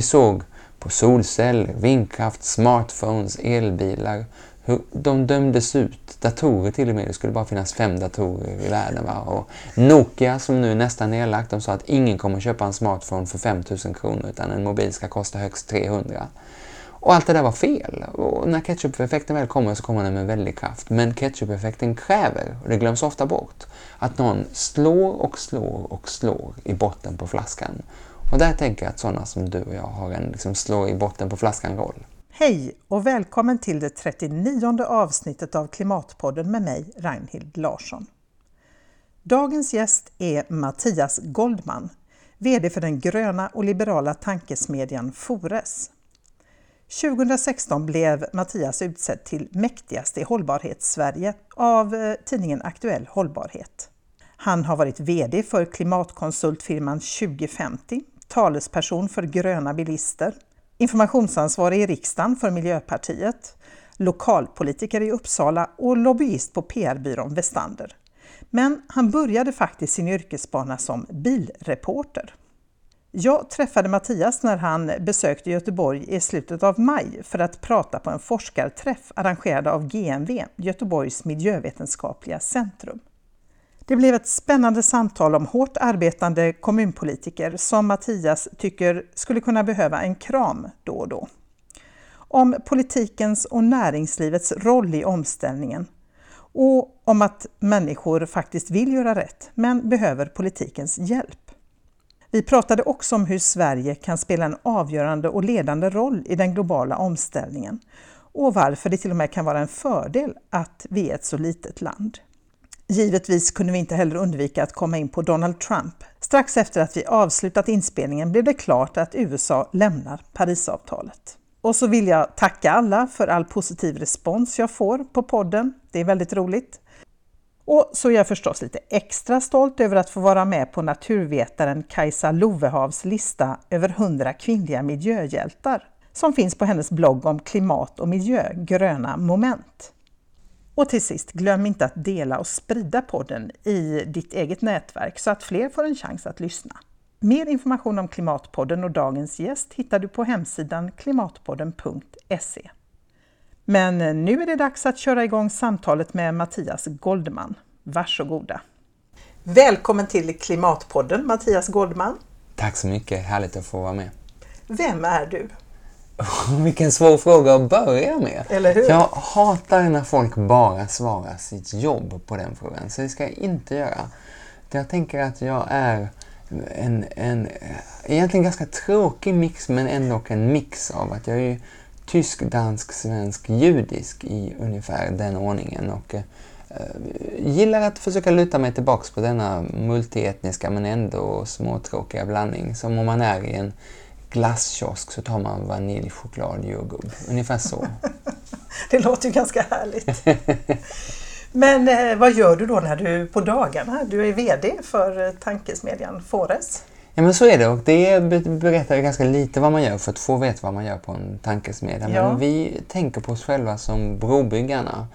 Vi såg på solceller, vindkraft, smartphones, elbilar, hur de dömdes ut. Datorer till och med. Det skulle bara finnas fem datorer i världen. Va? Och Nokia som nu är nästan nedlagt, de sa att ingen kommer köpa en smartphone för 5000 kronor utan en mobil ska kosta högst 300. Och allt det där var fel. Och när ketchup-effekten väl kommer så kommer den med väldig kraft. Men ketchup-effekten kräver, och det glöms ofta bort, att någon slår och slår och slår i botten på flaskan. Och där tänker jag att sådana som du och jag har en liksom slå i botten på flaskan-roll. Hej och välkommen till det 39 avsnittet av Klimatpodden med mig, Ragnhild Larsson. Dagens gäst är Mattias Goldman, VD för den gröna och liberala tankesmedjan Fores. 2016 blev Mattias utsedd till mäktigaste i hållbarhets-Sverige av eh, tidningen Aktuell Hållbarhet. Han har varit VD för klimatkonsultfirman 2050, talesperson för gröna bilister, informationsansvarig i riksdagen för Miljöpartiet, lokalpolitiker i Uppsala och lobbyist på PR-byrån Westander. Men han började faktiskt sin yrkesbana som bilreporter. Jag träffade Mattias när han besökte Göteborg i slutet av maj för att prata på en forskarträff arrangerad av GMV, Göteborgs miljövetenskapliga centrum. Det blev ett spännande samtal om hårt arbetande kommunpolitiker som Mattias tycker skulle kunna behöva en kram då och då. Om politikens och näringslivets roll i omställningen och om att människor faktiskt vill göra rätt men behöver politikens hjälp. Vi pratade också om hur Sverige kan spela en avgörande och ledande roll i den globala omställningen och varför det till och med kan vara en fördel att vi är ett så litet land. Givetvis kunde vi inte heller undvika att komma in på Donald Trump. Strax efter att vi avslutat inspelningen blev det klart att USA lämnar Parisavtalet. Och så vill jag tacka alla för all positiv respons jag får på podden. Det är väldigt roligt. Och så är jag förstås lite extra stolt över att få vara med på naturvetaren Kajsa Lovehavs lista över 100 kvinnliga miljöhjältar som finns på hennes blogg om klimat och miljö, Gröna moment. Och till sist, glöm inte att dela och sprida podden i ditt eget nätverk så att fler får en chans att lyssna. Mer information om Klimatpodden och dagens gäst hittar du på hemsidan klimatpodden.se. Men nu är det dags att köra igång samtalet med Mattias Goldman. Varsågoda! Välkommen till Klimatpodden Mattias Goldman. Tack så mycket, härligt att få vara med. Vem är du? Vilken svår fråga att börja med. Eller hur? Jag hatar när folk bara svarar sitt jobb på den frågan, så det ska jag inte göra. Jag tänker att jag är en, en egentligen ganska tråkig mix, men ändå en mix av att jag är tysk, dansk, svensk, judisk i ungefär den ordningen. Och eh, gillar att försöka luta mig tillbaks på denna multietniska men ändå småtråkiga blandning. Som om man är i en glasskiosk så tar man vanilj, choklad, jordgubb. Ungefär så. det låter ju ganska härligt. Men eh, vad gör du då när du på dagarna, du är VD för eh, tankesmedjan Fores? Ja men så är det och det berättar ganska lite vad man gör för att få veta vad man gör på en tankesmedja. Ja. Men vi tänker på oss själva som brobyggarna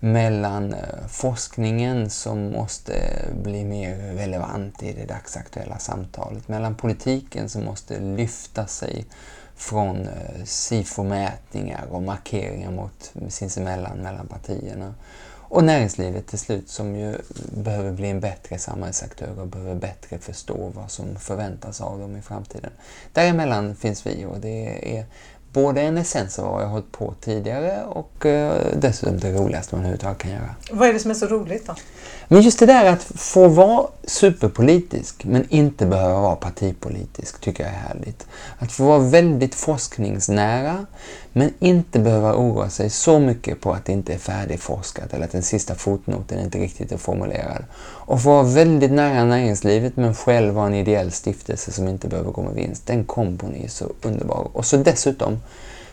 mellan eh, forskningen som måste eh, bli mer relevant i det dagsaktuella samtalet, mellan politiken som måste lyfta sig från eh, SIFO-mätningar och markeringar mot sinsemellan mellan partierna. Och näringslivet till slut som ju behöver bli en bättre samhällsaktör och behöver bättre förstå vad som förväntas av dem i framtiden. Däremellan finns vi och det är både en essens av vad jag har hållit på tidigare och eh, dessutom det roligaste man överhuvudtaget kan göra. Vad är det som är så roligt då? Men just det där att få vara superpolitisk men inte behöva vara partipolitisk tycker jag är härligt. Att få vara väldigt forskningsnära men inte behöva oroa sig så mycket på att det inte är färdigforskat eller att den sista fotnoten inte riktigt är formulerad. Och få vara väldigt nära näringslivet men själv vara en ideell stiftelse som inte behöver gå med vinst. Den kombon är så underbar. Och så dessutom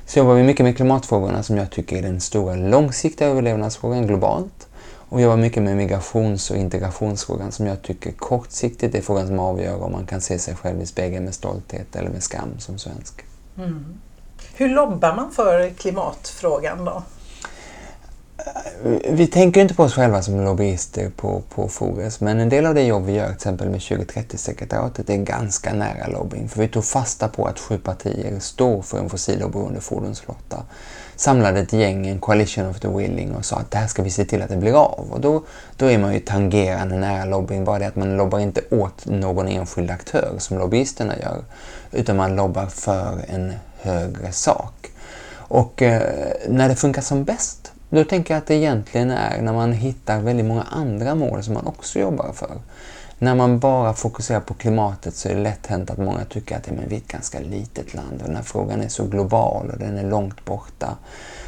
så jobbar vi mycket med klimatfrågorna som jag tycker är den stora långsiktiga överlevnadsfrågan globalt. Och jobbar mycket med migrations och integrationsfrågan som jag tycker kortsiktigt är frågan som avgör om man kan se sig själv i spegeln med stolthet eller med skam som svensk. Mm. Hur lobbar man för klimatfrågan då? Eh, vi tänker inte på oss själva som lobbyister på, på Fores, men en del av det jobb vi gör, till exempel med 2030-sekretariatet, är ganska nära lobbying. För vi tog fasta på att sju partier står för en fossiloberoende fordonsflotta. Samlade ett gäng, en coalition of the willing, och sa att det här ska vi se till att det blir av. Och då, då är man ju tangerande nära lobbying, bara det att man lobbar inte åt någon enskild aktör som lobbyisterna gör, utan man lobbar för en högre sak. Och eh, när det funkar som bäst, då tänker jag att det egentligen är när man hittar väldigt många andra mål som man också jobbar för. När man bara fokuserar på klimatet så är det lätt hänt att många tycker att ja, men vi är ett ganska litet land och den här frågan är så global och den är långt borta.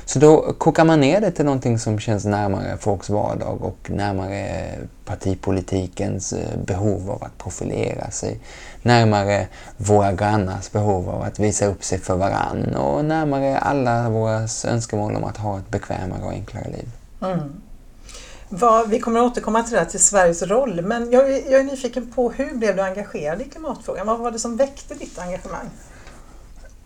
Så då kokar man ner det till någonting som känns närmare folks vardag och närmare partipolitikens eh, behov av att profilera sig. Närmare våra grannars behov av att visa upp sig för varann och närmare alla våra önskemål om att ha ett bekvämare och enklare liv. Mm. Vad, vi kommer att återkomma till det här, till Sveriges roll, men jag, jag är nyfiken på hur blev du engagerad i klimatfrågan? Vad var det som väckte ditt engagemang?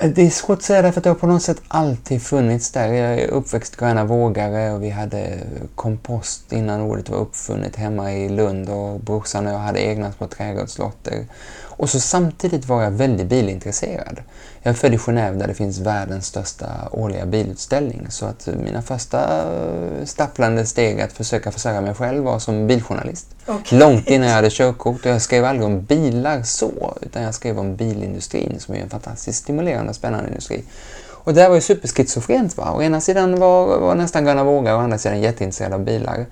Det är svårt att säga därför att det har på något sätt alltid funnits där. Jag är uppväxt gröna vågare och vi hade kompost innan ordet var uppfunnet hemma i Lund och brorsan och jag hade egna små trädgårdslotter. Och så samtidigt var jag väldigt bilintresserad. Jag är född i Genève där det finns världens största årliga bilutställning. Så att mina första eh, stapplande steg att försöka försörja mig själv var som biljournalist. Okay. Långt innan jag hade körkort. Och jag skrev aldrig om bilar så, utan jag skrev om bilindustrin som är en fantastiskt stimulerande och spännande industri. Och det här var ju superschizofrent. Va? Å ena sidan var, var nästan gröna vågar och å andra sidan jätteintresserad av bilar.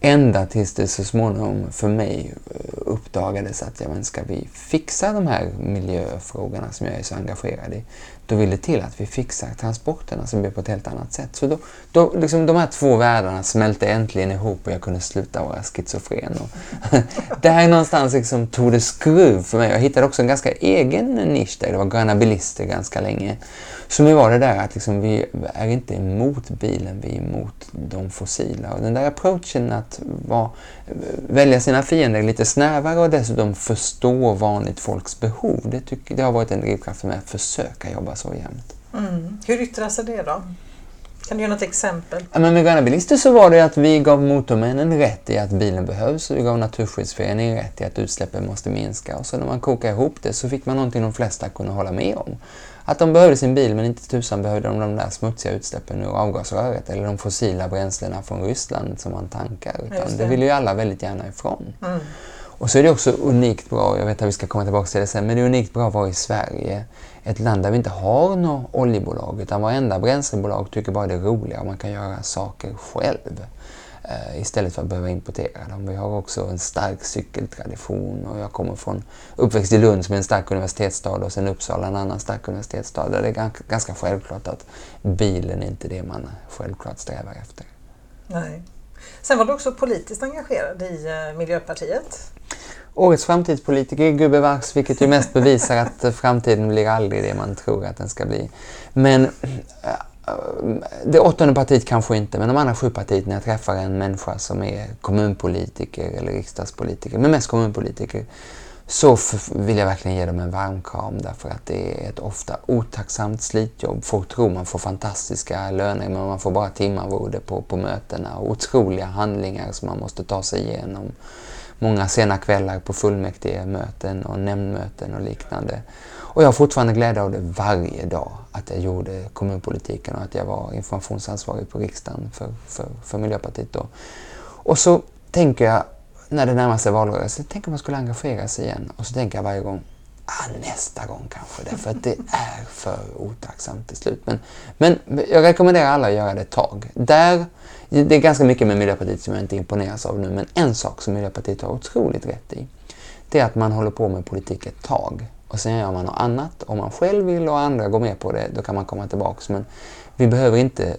Ända tills det så småningom för mig eh, uppdagades att ja, men ska vi fixa de här miljöfrågorna som jag är så engagerad i, då vill det till att vi fixar transporterna som blir på ett helt annat sätt. Så då, då liksom de här två världarna smälte äntligen ihop och jag kunde sluta vara schizofren. Och det här är någonstans liksom tog det skruv för mig. Jag hittade också en ganska egen nisch där. Det var gröna bilister ganska länge. Som ju var det där att liksom vi är inte emot bilen, vi är emot de fossila. Och den där approachen att vara, välja sina fiender lite snävare och dessutom förstå vanligt folks behov, det, tycker, det har varit en drivkraft för mig att försöka jobba så jämt. Mm. Hur yttrar sig det då? Kan du ge något exempel? Ja, men med Gröna Bilister så var det att vi gav motormännen rätt i att bilen behövs och vi gav Naturskyddsföreningen rätt i att utsläppen måste minska. Och så när man kokade ihop det så fick man någonting de flesta kunde hålla med om. Att de behövde sin bil men inte tusan behövde de de där smutsiga utsläppen ur avgasröret eller de fossila bränslena från Ryssland som man tankar. Utan det. det vill ju alla väldigt gärna ifrån. Mm. Och så är det också unikt bra, jag vet att vi ska komma tillbaka till det sen, men det är unikt bra att vara i Sverige. Ett land där vi inte har några oljebolag utan varenda bränslebolag tycker bara det är roligare om man kan göra saker själv. Eh, istället för att behöva importera dem. Vi har också en stark cykeltradition och jag kommer från uppväxt i Lund som är en stark universitetsstad och sen Uppsala en annan stark universitetsstad där det är ganska självklart att bilen är inte det man självklart strävar efter. Nej. Sen var du också politiskt engagerad i eh, Miljöpartiet. Årets framtidspolitiker, gubevars, vilket ju mest bevisar att framtiden blir aldrig det man tror att den ska bli. Men eh, Eh, det åttonde partiet kanske inte, men de andra sju partiet när jag träffar en människa som är kommunpolitiker eller riksdagspolitiker, men mest kommunpolitiker, så vill jag verkligen ge dem en varm kram därför att det är ett ofta otacksamt slitjobb. Folk tror man får fantastiska löner men man får bara timmarvode på, på mötena och otroliga handlingar som man måste ta sig igenom. Många sena kvällar på fullmäktige möten och nämndmöten och liknande. Och jag har fortfarande glädje av det varje dag, att jag gjorde kommunpolitiken och att jag var informationsansvarig på riksdagen för, för, för Miljöpartiet då. Och så tänker jag, när det närmar sig valrörelse, tänk om man skulle engagera sig igen. Och så tänker jag varje gång, ah, nästa gång kanske, därför att det är för otacksamt till slut. Men, men jag rekommenderar alla att göra det ett tag. Där, det är ganska mycket med Miljöpartiet som jag inte imponeras av nu, men en sak som Miljöpartiet har otroligt rätt i, det är att man håller på med politik ett tag och sen gör man något annat. Om man själv vill och andra går med på det, då kan man komma tillbaks. Men vi behöver inte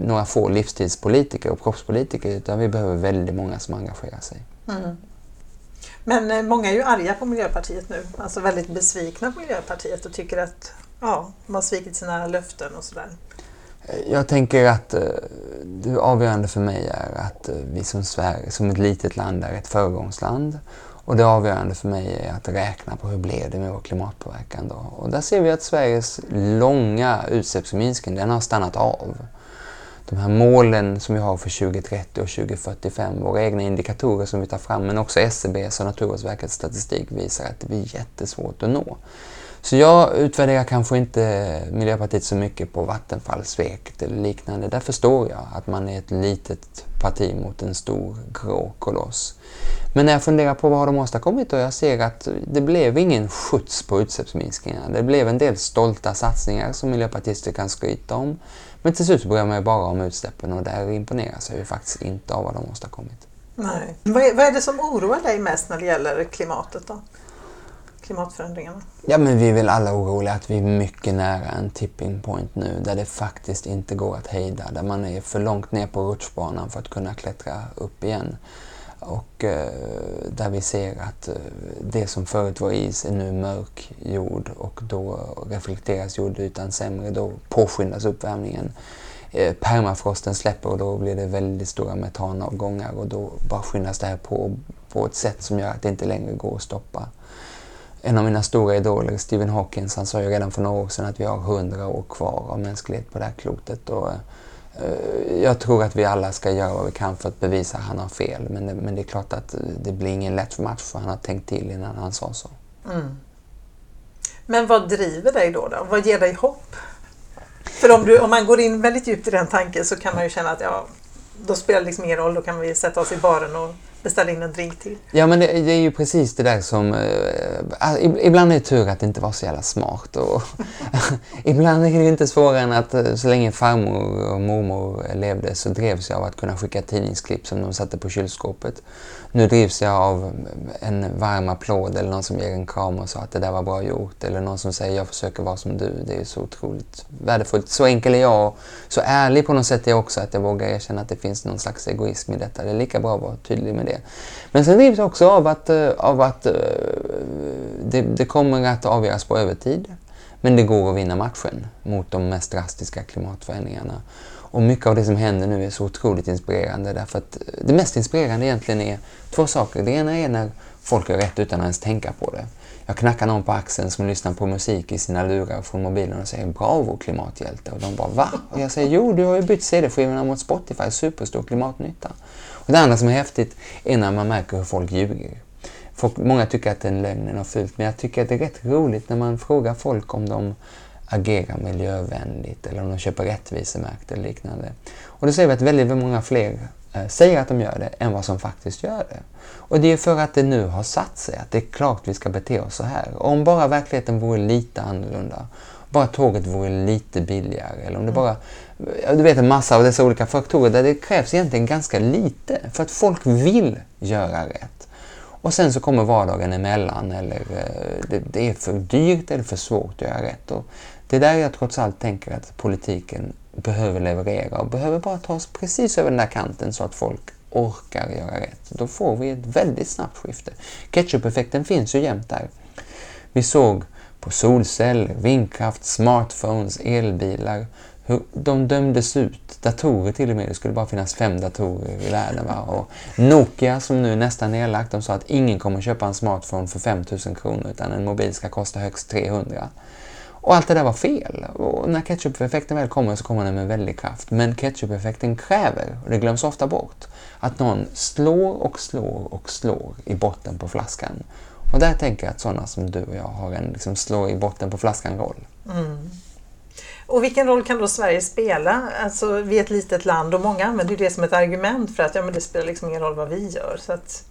några få livstidspolitiker och proffspolitiker utan vi behöver väldigt många som engagerar sig. Mm. Men eh, många är ju arga på Miljöpartiet nu, alltså väldigt besvikna på Miljöpartiet och tycker att ja, de har svikit sina löften och sådär. Jag tänker att eh, det avgörande för mig är att eh, vi som Sverige, som ett litet land, är ett föregångsland och det avgörande för mig är att räkna på hur blev det med vår klimatpåverkan då. Och där ser vi att Sveriges långa utsläppsminskning, den har stannat av. de här målen som vi har för 2030 och 2045, våra egna indikatorer som vi tar fram, men också SCBs och Naturvårdsverkets statistik visar att det blir jättesvårt att nå. Så jag utvärderar kanske inte Miljöpartiet så mycket på Vattenfalls svek eller liknande. Där förstår jag att man är ett litet parti mot en stor grå koloss. Men när jag funderar på vad de åstadkommit och jag ser att det blev ingen skjuts på utsläppsminskningarna. Det blev en del stolta satsningar som miljöpartister kan skryta om. Men till slut bryr jag mig bara om utsläppen och där imponeras jag ju faktiskt inte av vad de åstadkommit. Nej. Vad är, vad är det som oroar dig mest när det gäller klimatet då? Klimatförändringarna? Ja, men vi är väl alla oroliga att vi är mycket nära en tipping point nu där det faktiskt inte går att hejda, där man är för långt ner på rutschbanan för att kunna klättra upp igen. Och eh, där vi ser att eh, det som förut var is är nu mörk jord och då reflekteras jordytan sämre, då påskyndas uppvärmningen. Eh, permafrosten släpper och då blir det väldigt stora metanavgångar och då bara skyndas det här på på ett sätt som gör att det inte längre går att stoppa en av mina stora idoler, Stephen Hawkins, han sa ju redan för några år sedan att vi har hundra år kvar av mänsklighet på det här klotet. Och, eh, jag tror att vi alla ska göra vad vi kan för att bevisa att han har fel. Men det, men det är klart att det blir ingen lätt match för han har tänkt till innan han sa så. Mm. Men vad driver dig då, då? Vad ger dig hopp? För om, du, om man går in väldigt djupt i den tanken så kan man ju känna att ja, då spelar det liksom ingen roll, då kan vi sätta oss i baren och beställa in en drink till. Ja, men det, det, är ju precis det där som... Äh, ibland är det tur att det inte var så jävla smart. Och ibland är det inte svårare än att eh, så länge farmor och mormor levde så drevs jag av att kunna skicka tidningsklipp som de satte på kylskåpet. Nu drivs jag av en varm applåd eller någon som ger en kram och sa att det där var bra gjort. Eller någon som säger jag försöker vara som du. Det är så otroligt värdefullt. Så enkel är jag och så ärlig på något sätt är jag också att jag vågar erkänna att det finns någon slags egoism i detta. Det är lika bra att vara tydlig med det. Men sen drivs jag också av att, eh, av att eh, det, det kommer att avgöras på övertid. Men det går att vinna matchen mot de mest drastiska klimatförändringarna. Och mycket av det som händer nu är så otroligt inspirerande därför att eh, det mest inspirerande egentligen är två saker. Det ena är när folk gör rätt utan att ens tänka på det. Jag knackar någon på axeln som lyssnar på musik i sina lurar från mobilen och säger ”Bravo klimathjälte” och de bara ”Va?” och jag säger ”Jo, du har ju bytt CD-skivorna mot Spotify, superstor klimatnytta”. Och det andra som är häftigt är när man märker hur folk ljuger. Folk, många tycker att det är en lögn och fult, men jag tycker att det är rätt roligt när man frågar folk om de agerar miljövänligt eller om de köper rättvisemärkt eller liknande. Och då ser vi att väldigt många fler eh, säger att de gör det än vad som faktiskt gör det. Och det är för att det nu har satt sig att det är klart vi ska bete oss så här. Och om bara verkligheten vore lite annorlunda, bara tåget vore lite billigare eller om det bara, du vet en massa av dessa olika faktorer där det krävs egentligen ganska lite för att folk vill göra rätt. Och sen så kommer vardagen emellan eller eh, det, det är för dyrt eller för svårt att göra rätt. Och det är där jag trots allt tänker att politiken behöver leverera och behöver bara ta oss precis över den där kanten så att folk orkar göra rätt. Då får vi ett väldigt snabbt skifte. Ketchup-effekten finns ju jämt där. Vi såg på solceller, vindkraft, smartphones, elbilar hur de dömdes ut. Datorer till och med. Det skulle bara finnas fem datorer i världen. Va? Och Nokia som nu är nästan nedlagt, de sa att ingen kommer köpa en smartphone för 5000 kronor utan en mobil ska kosta högst 300. Och allt det där var fel. Och när ketchup-effekten väl kommer så kommer den med väldig kraft. Men ketchup-effekten kräver, och det glöms ofta bort, att någon slår och slår och slår i botten på flaskan. Och där tänker jag att sådana som du och jag har en liksom, slå i botten på flaskan-roll. Mm. Och vilken roll kan då Sverige spela? Alltså, vi är ett litet land och många använder det som ett argument för att ja, men det spelar liksom ingen roll vad vi gör. Så att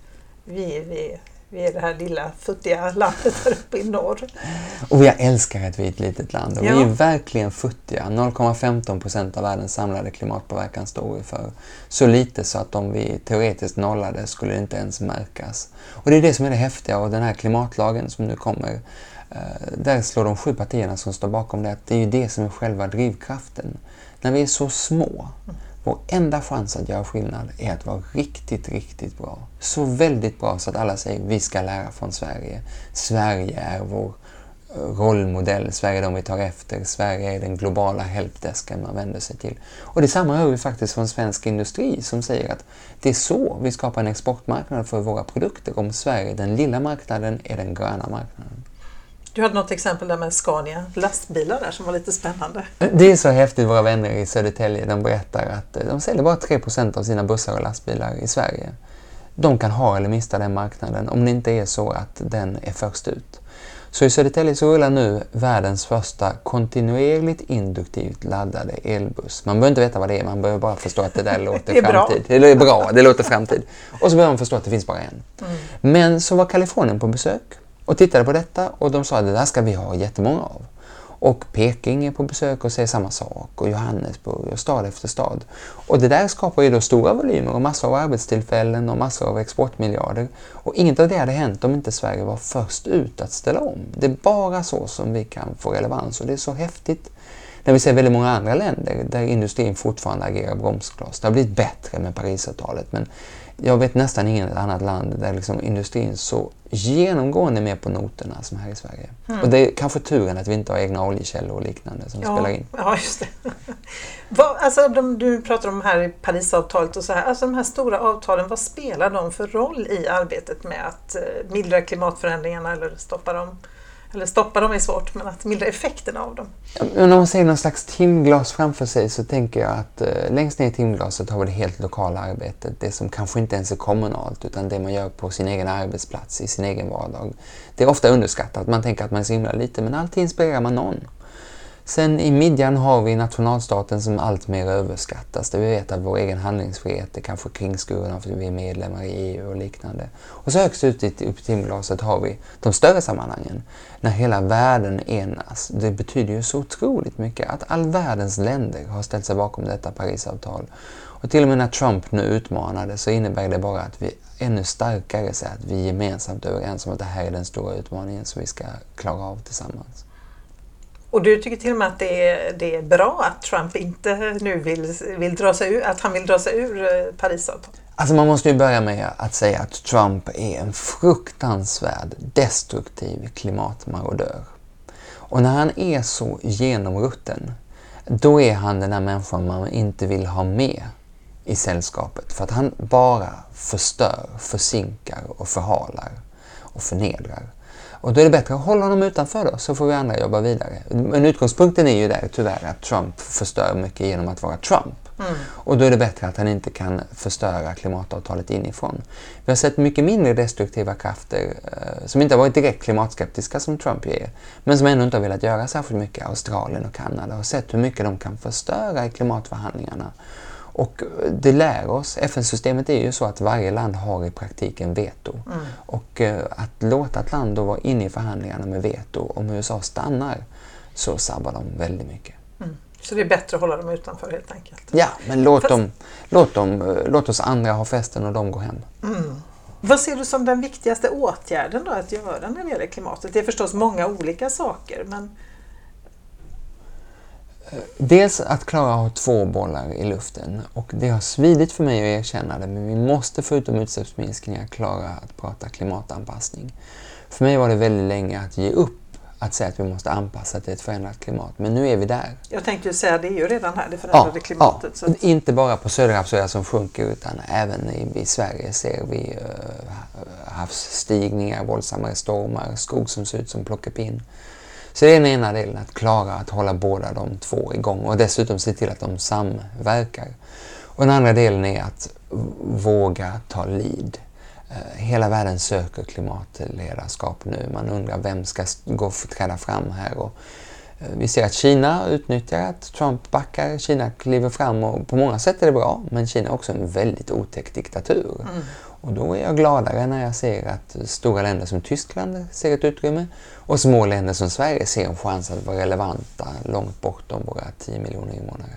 vi, vi vi är det här lilla futtiga landet här uppe i norr. Och jag älskar att vi är ett litet land och ja. vi är verkligen futtiga. 0,15 procent av världens samlade klimatpåverkan står vi för. Så lite så att om vi teoretiskt nollade skulle det inte ens märkas. Och det är det som är det häftiga och den här klimatlagen som nu kommer eh, där slår de sju partierna som står bakom det att det är ju det som är själva drivkraften. När vi är så små vår enda chans att göra skillnad är att vara riktigt, riktigt bra. Så väldigt bra så att alla säger vi ska lära från Sverige. Sverige är vår eh, rollmodell, Sverige är de vi tar efter, Sverige är den globala helpdesken man vänder sig till. Och detsamma hör vi faktiskt från svensk industri som säger att det är så vi skapar en exportmarknad för våra produkter om Sverige, den lilla marknaden, är den gröna marknaden. Du hade något exempel där med Scania lastbilar där som var lite spännande. Det är så häftigt, våra vänner i Södertälje, de berättar att de säljer bara 3% av sina bussar och lastbilar i Sverige. De kan ha eller mista den marknaden om det inte är så att den är först ut. Så i Södertälje så rullar nu världens första kontinuerligt induktivt laddade elbuss. Man behöver inte veta vad det är, man behöver bara förstå att det där låter det är framtid. Bra. Det är bra, det låter framtid. Och så behöver man förstå att det finns bara en. Mm. Men så var Kalifornien på besök och tittade på detta och de sa att det där ska vi ha jättemånga av. Och Peking är på besök och säger samma sak och Johannesburg och stad efter stad. Och det där skapar ju då stora volymer och massor av arbetstillfällen och massor av exportmiljarder. Och inget av det hade hänt om inte Sverige var först ut att ställa om. Det är bara så som vi kan få relevans och det är så häftigt när vi ser väldigt många andra länder där industrin fortfarande agerar bromskloss. Det har blivit bättre med Parisavtalet men jag vet nästan inget annat land där liksom industrin så genomgående är med på noterna som här i Sverige. Mm. Och det är kanske turen att vi inte har egna oljekällor och liknande som ja, spelar in. Ja, just det. vad, alltså, de, du pratar om här i Parisavtalet och så här. Alltså de här stora avtalen, vad spelar de för roll i arbetet med att eh, mildra klimatförändringarna eller stoppa dem? Eller stoppa dem är svårt, men att mildra effekterna av dem. Men om man ser någon slags timglas framför sig så tänker jag att eh, längst ner i timglaset har vi det helt lokala arbetet. Det som kanske inte ens är kommunalt utan det man gör på sin egen arbetsplats, i sin egen vardag. Det är ofta underskattat. Man tänker att man är så himla lite, men alltid inspirerar man någon. Sen i midjan har vi nationalstaten som alltmer överskattas. Där vi vet att vår egen handlingsfrihet är kanske kringskuren av att vi är medlemmar i EU och liknande. Och så högst ut i timglaset har vi de större sammanhangen. När hela världen enas. Det betyder ju så otroligt mycket att all världens länder har ställt sig bakom detta Parisavtal. Och till och med när Trump nu utmanade så innebär det bara att vi ännu starkare säger att vi gemensamt är överens om att det här är den stora utmaningen som vi ska klara av tillsammans. Och du tycker till och med att det är, det är bra att Trump inte nu vill, vill dra sig ur, att han vill dra sig ur eh, Parisavtalet? Alltså man måste ju börja med att säga att Trump är en fruktansvärd destruktiv klimatmarodör. Och när han är så genomrutten, då är han den där människan man inte vill ha med i sällskapet. För att han bara förstör, försinkar och förhalar och förnedrar. Och då är det bättre att hålla honom utanför då, så får vi andra jobba vidare. Men utgångspunkten är ju där tyvärr att Trump förstör mycket genom att vara Trump. Mm. Och då är det bättre att han inte kan förstöra klimatavtalet inifrån. Vi har sett mycket mindre destruktiva krafter eh, som inte har varit direkt klimatskeptiska som Trump ju är, men som ändå inte har velat göra särskilt mycket. Australien och Kanada har sett hur mycket de kan förstöra i klimatförhandlingarna. Och det lär oss, FN-systemet är ju så att varje land har i praktiken veto. Mm. Och eh, att låta ett land då vara inne i förhandlingarna med veto, om USA stannar så sabbar de väldigt mycket. Mm. Så det är bättre att hålla dem utanför helt enkelt? Ja, men låt, Fast... dem, låt, dem, eh, låt oss andra ha festen och de går hem. Mm. Vad ser du som den viktigaste åtgärden då att göra när det gäller klimatet? Det är förstås många olika saker, men Dels att klara att ha två bollar i luften och det har svidit för mig att erkänna det men vi måste förutom utsläppsminskningar klara att prata klimatanpassning. För mig var det väldigt länge att ge upp att säga att vi måste anpassa till ett förändrat klimat. Men nu är vi där. Jag tänkte ju säga det är ju redan här, det förändrade ja, klimatet. Ja. Att... Inte bara på södra havsöar som sjunker utan även i, i Sverige ser vi uh, havsstigningar, våldsammare stormar, skog som ser ut som plockepinn. Så det är den ena delen, att klara att hålla båda de två igång och dessutom se till att de samverkar. Och den andra delen är att våga ta lid. Eh, hela världen söker klimatledarskap nu. Man undrar vem ska gå träda fram här. Och eh, vi ser att Kina utnyttjar att Trump backar. Kina kliver fram och på många sätt är det bra, men Kina är också en väldigt otäck diktatur. Mm. Och då är jag gladare när jag ser att stora länder som Tyskland ser ett utrymme och små länder som Sverige ser en chans att vara relevanta långt bortom våra 10 miljoner invånare.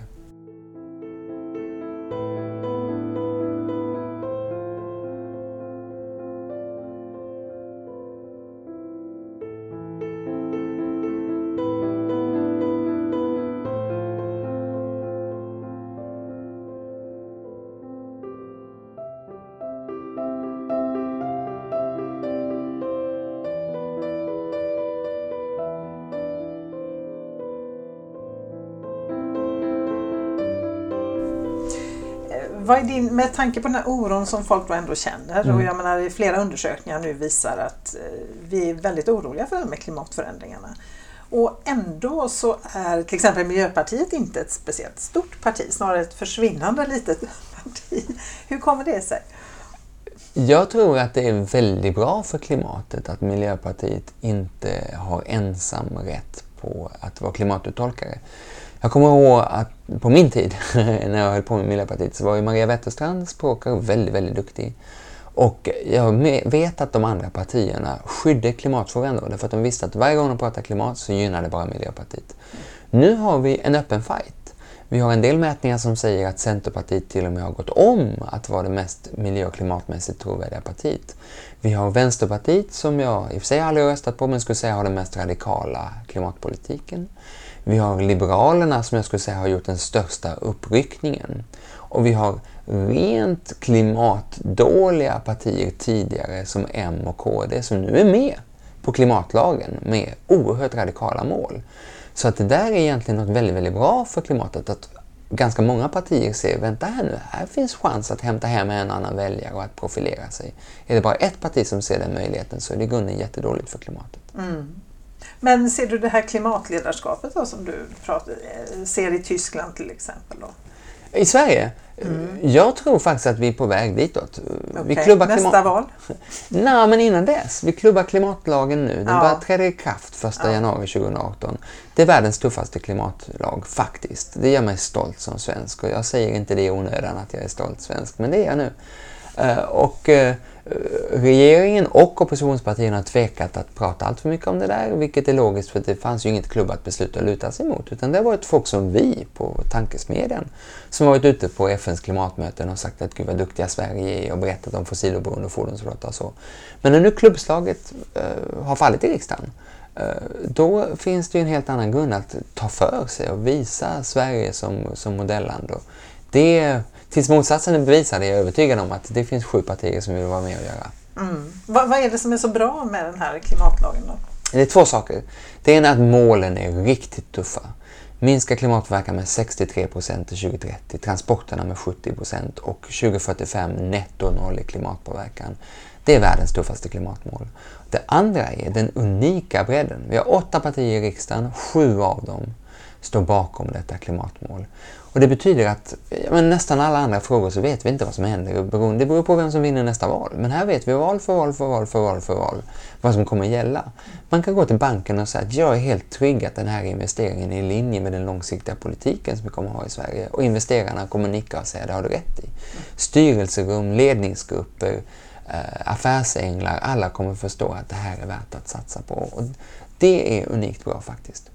Din, med tanke på den här oron som folk då ändå känner mm. och jag menar flera undersökningar nu visar att eh, vi är väldigt oroliga för det med klimatförändringarna. Och ändå så är till exempel Miljöpartiet inte ett speciellt stort parti, snarare ett försvinnande litet parti. Hur kommer det sig? Jag tror att det är väldigt bra för klimatet att Miljöpartiet inte har ensam rätt på att vara klimatuttolkare. Jag kommer ihåg att på min tid, när jag höll på med Miljöpartiet, så var ju Maria Wetterstrand språkare väldigt, väldigt duktig. Och jag vet att de andra partierna skydde klimatfrågan då, därför att de visste att varje gång de pratade klimat så gynnade det bara Miljöpartiet. Nu har vi en öppen fight. Vi har en del mätningar som säger att Centerpartiet till och med har gått om att vara det mest miljö och klimatmässigt trovärdiga partiet. Vi har Vänsterpartiet som jag i och för sig aldrig röstat på men skulle säga har den mest radikala klimatpolitiken. Vi har Liberalerna som jag skulle säga har gjort den största uppryckningen. Och vi har rent klimatdåliga partier tidigare som M och KD som nu är med på klimatlagen med oerhört radikala mål. Så att det där är egentligen något väldigt, väldigt bra för klimatet. Att ganska många partier ser, vänta här nu, här finns chans att hämta hem en annan väljare och att profilera sig. Är det bara ett parti som ser den möjligheten så är det i grunden jättedåligt för klimatet. Mm. Men ser du det här klimatledarskapet då, som du pratar, eh, ser i Tyskland till exempel? Då? I Sverige? Mm. Jag tror faktiskt att vi är på väg ditåt. Okay. Vi klubbar Nästa val? Nej, men innan dess. Vi klubbar klimatlagen nu. Den ja. börjar träda i kraft 1 ja. januari 2018. Det är världens tuffaste klimatlag, faktiskt. Det gör mig stolt som svensk. Och jag säger inte det i onödan att jag är stolt svensk, men det är jag nu. Uh, och uh, regeringen och oppositionspartierna har tvekat att prata allt för mycket om det där, vilket är logiskt för det fanns ju inget klubbat beslut att luta sig mot. Utan det har varit folk som vi på Tankesmedjan som har varit ute på FNs klimatmöten och sagt att gud vad duktiga Sverige är och berättat om fossiloberoende fordonsflotta och så. Men när nu klubbslaget uh, har fallit i riksdagen uh, då finns det ju en helt annan grund att ta för sig och visa Sverige som, som modelland. Och det Tills motsatsen är bevisad är jag övertygad om att det finns sju partier som vill vara med och göra. Mm. Vad, vad är det som är så bra med den här klimatlagen då? Det är två saker. Det ena är att målen är riktigt tuffa. Minska klimatpåverkan med 63 procent till 2030, transporterna med 70 procent och 2045 netto noll i klimatpåverkan. Det är världens tuffaste klimatmål. Det andra är den unika bredden. Vi har åtta partier i riksdagen, sju av dem står bakom detta klimatmål. Och det betyder att men nästan alla andra frågor så vet vi inte vad som händer. Det beror på vem som vinner nästa val. Men här vet vi val för val för val för val för val vad som kommer gälla. Man kan gå till banken och säga att jag är helt trygg att den här investeringen är i linje med den långsiktiga politiken som vi kommer att ha i Sverige. Och investerarna kommer nicka och säga det har du rätt i. Styrelserum, ledningsgrupper, eh, affärsänglar, alla kommer förstå att det här är värt att satsa på. Och det är unikt bra faktiskt.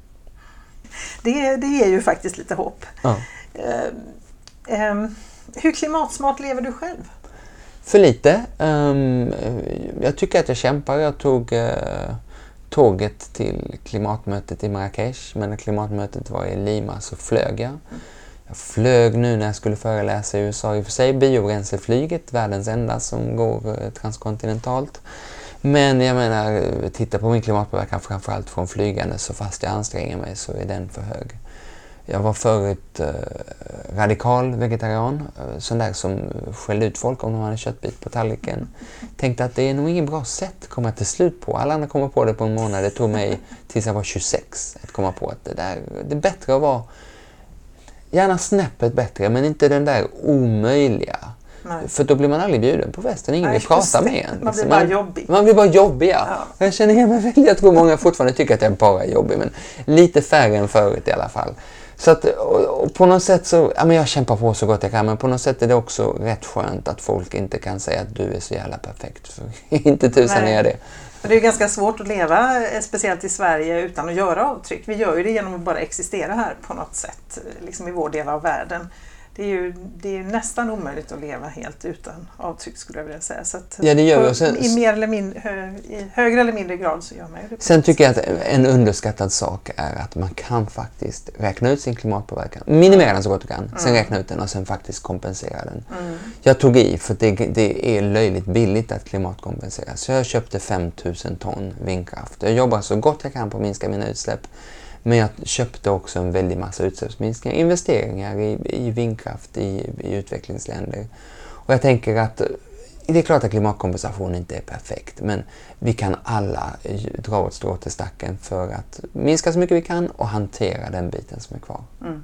Det, det ger ju faktiskt lite hopp. Ja. Eh, ehm, hur klimatsmart lever du själv? För lite. Um, jag tycker att jag kämpar. Jag tog uh, tåget till klimatmötet i Marrakesh, men när klimatmötet var i Lima så flög jag. Jag flög nu när jag skulle föreläsa i USA. I och för sig biobränsleflyget, världens enda som går eh, transkontinentalt. Men jag menar, titta på min klimatpåverkan framförallt från flygande så fast jag anstränger mig så är den för hög. Jag var förut eh, radikal vegetarian, eh, sån där som skällde ut folk om de hade köttbit på tallriken. Tänkte att det är nog inget bra sätt att komma till slut på. Alla andra kommer på det på en månad. Det tog mig tills jag var 26 att komma på att det, där, det är bättre att vara gärna snäppet bättre, men inte den där omöjliga Nej. För då blir man aldrig bjuden på festen. Ingen vill prata med en. Man blir liksom. bara jobbig. Man blir bara jobbig, ja. ja. Jag känner igen mig. Jag tror många fortfarande tycker att jag bara är jobbig, men lite färre än förut i alla fall. Så att, och, och på något sätt så, ja men jag kämpar på så gott jag kan, men på något sätt är det också rätt skönt att folk inte kan säga att du är så jävla perfekt. För inte tusan är jag det. Det är ganska svårt att leva, eh, speciellt i Sverige, utan att göra avtryck. Vi gör ju det genom att bara existera här på något sätt, liksom i vår del av världen det är ju det är nästan omöjligt att leva helt utan avtryck skulle jag vilja säga. Så ja, det gör på, sen, I mer eller mindre, hö, i högre eller mindre grad så gör man det. Sen tycker jag att en underskattad sak är att man kan faktiskt räkna ut sin klimatpåverkan. Minimera den så gott du kan, sen mm. räkna ut den och sen faktiskt kompensera den. Mm. Jag tog i för det, det är löjligt billigt att klimatkompensera. Så jag köpte 5000 ton vindkraft. Jag jobbar så gott jag kan på att minska mina utsläpp men jag köpte också en väldig massa utsläppsminskningar, investeringar i, i vindkraft i, i utvecklingsländer. Och jag tänker att det är klart att klimatkompensation inte är perfekt, men vi kan alla dra åt strå till stacken för att minska så mycket vi kan och hantera den biten som är kvar. Mm.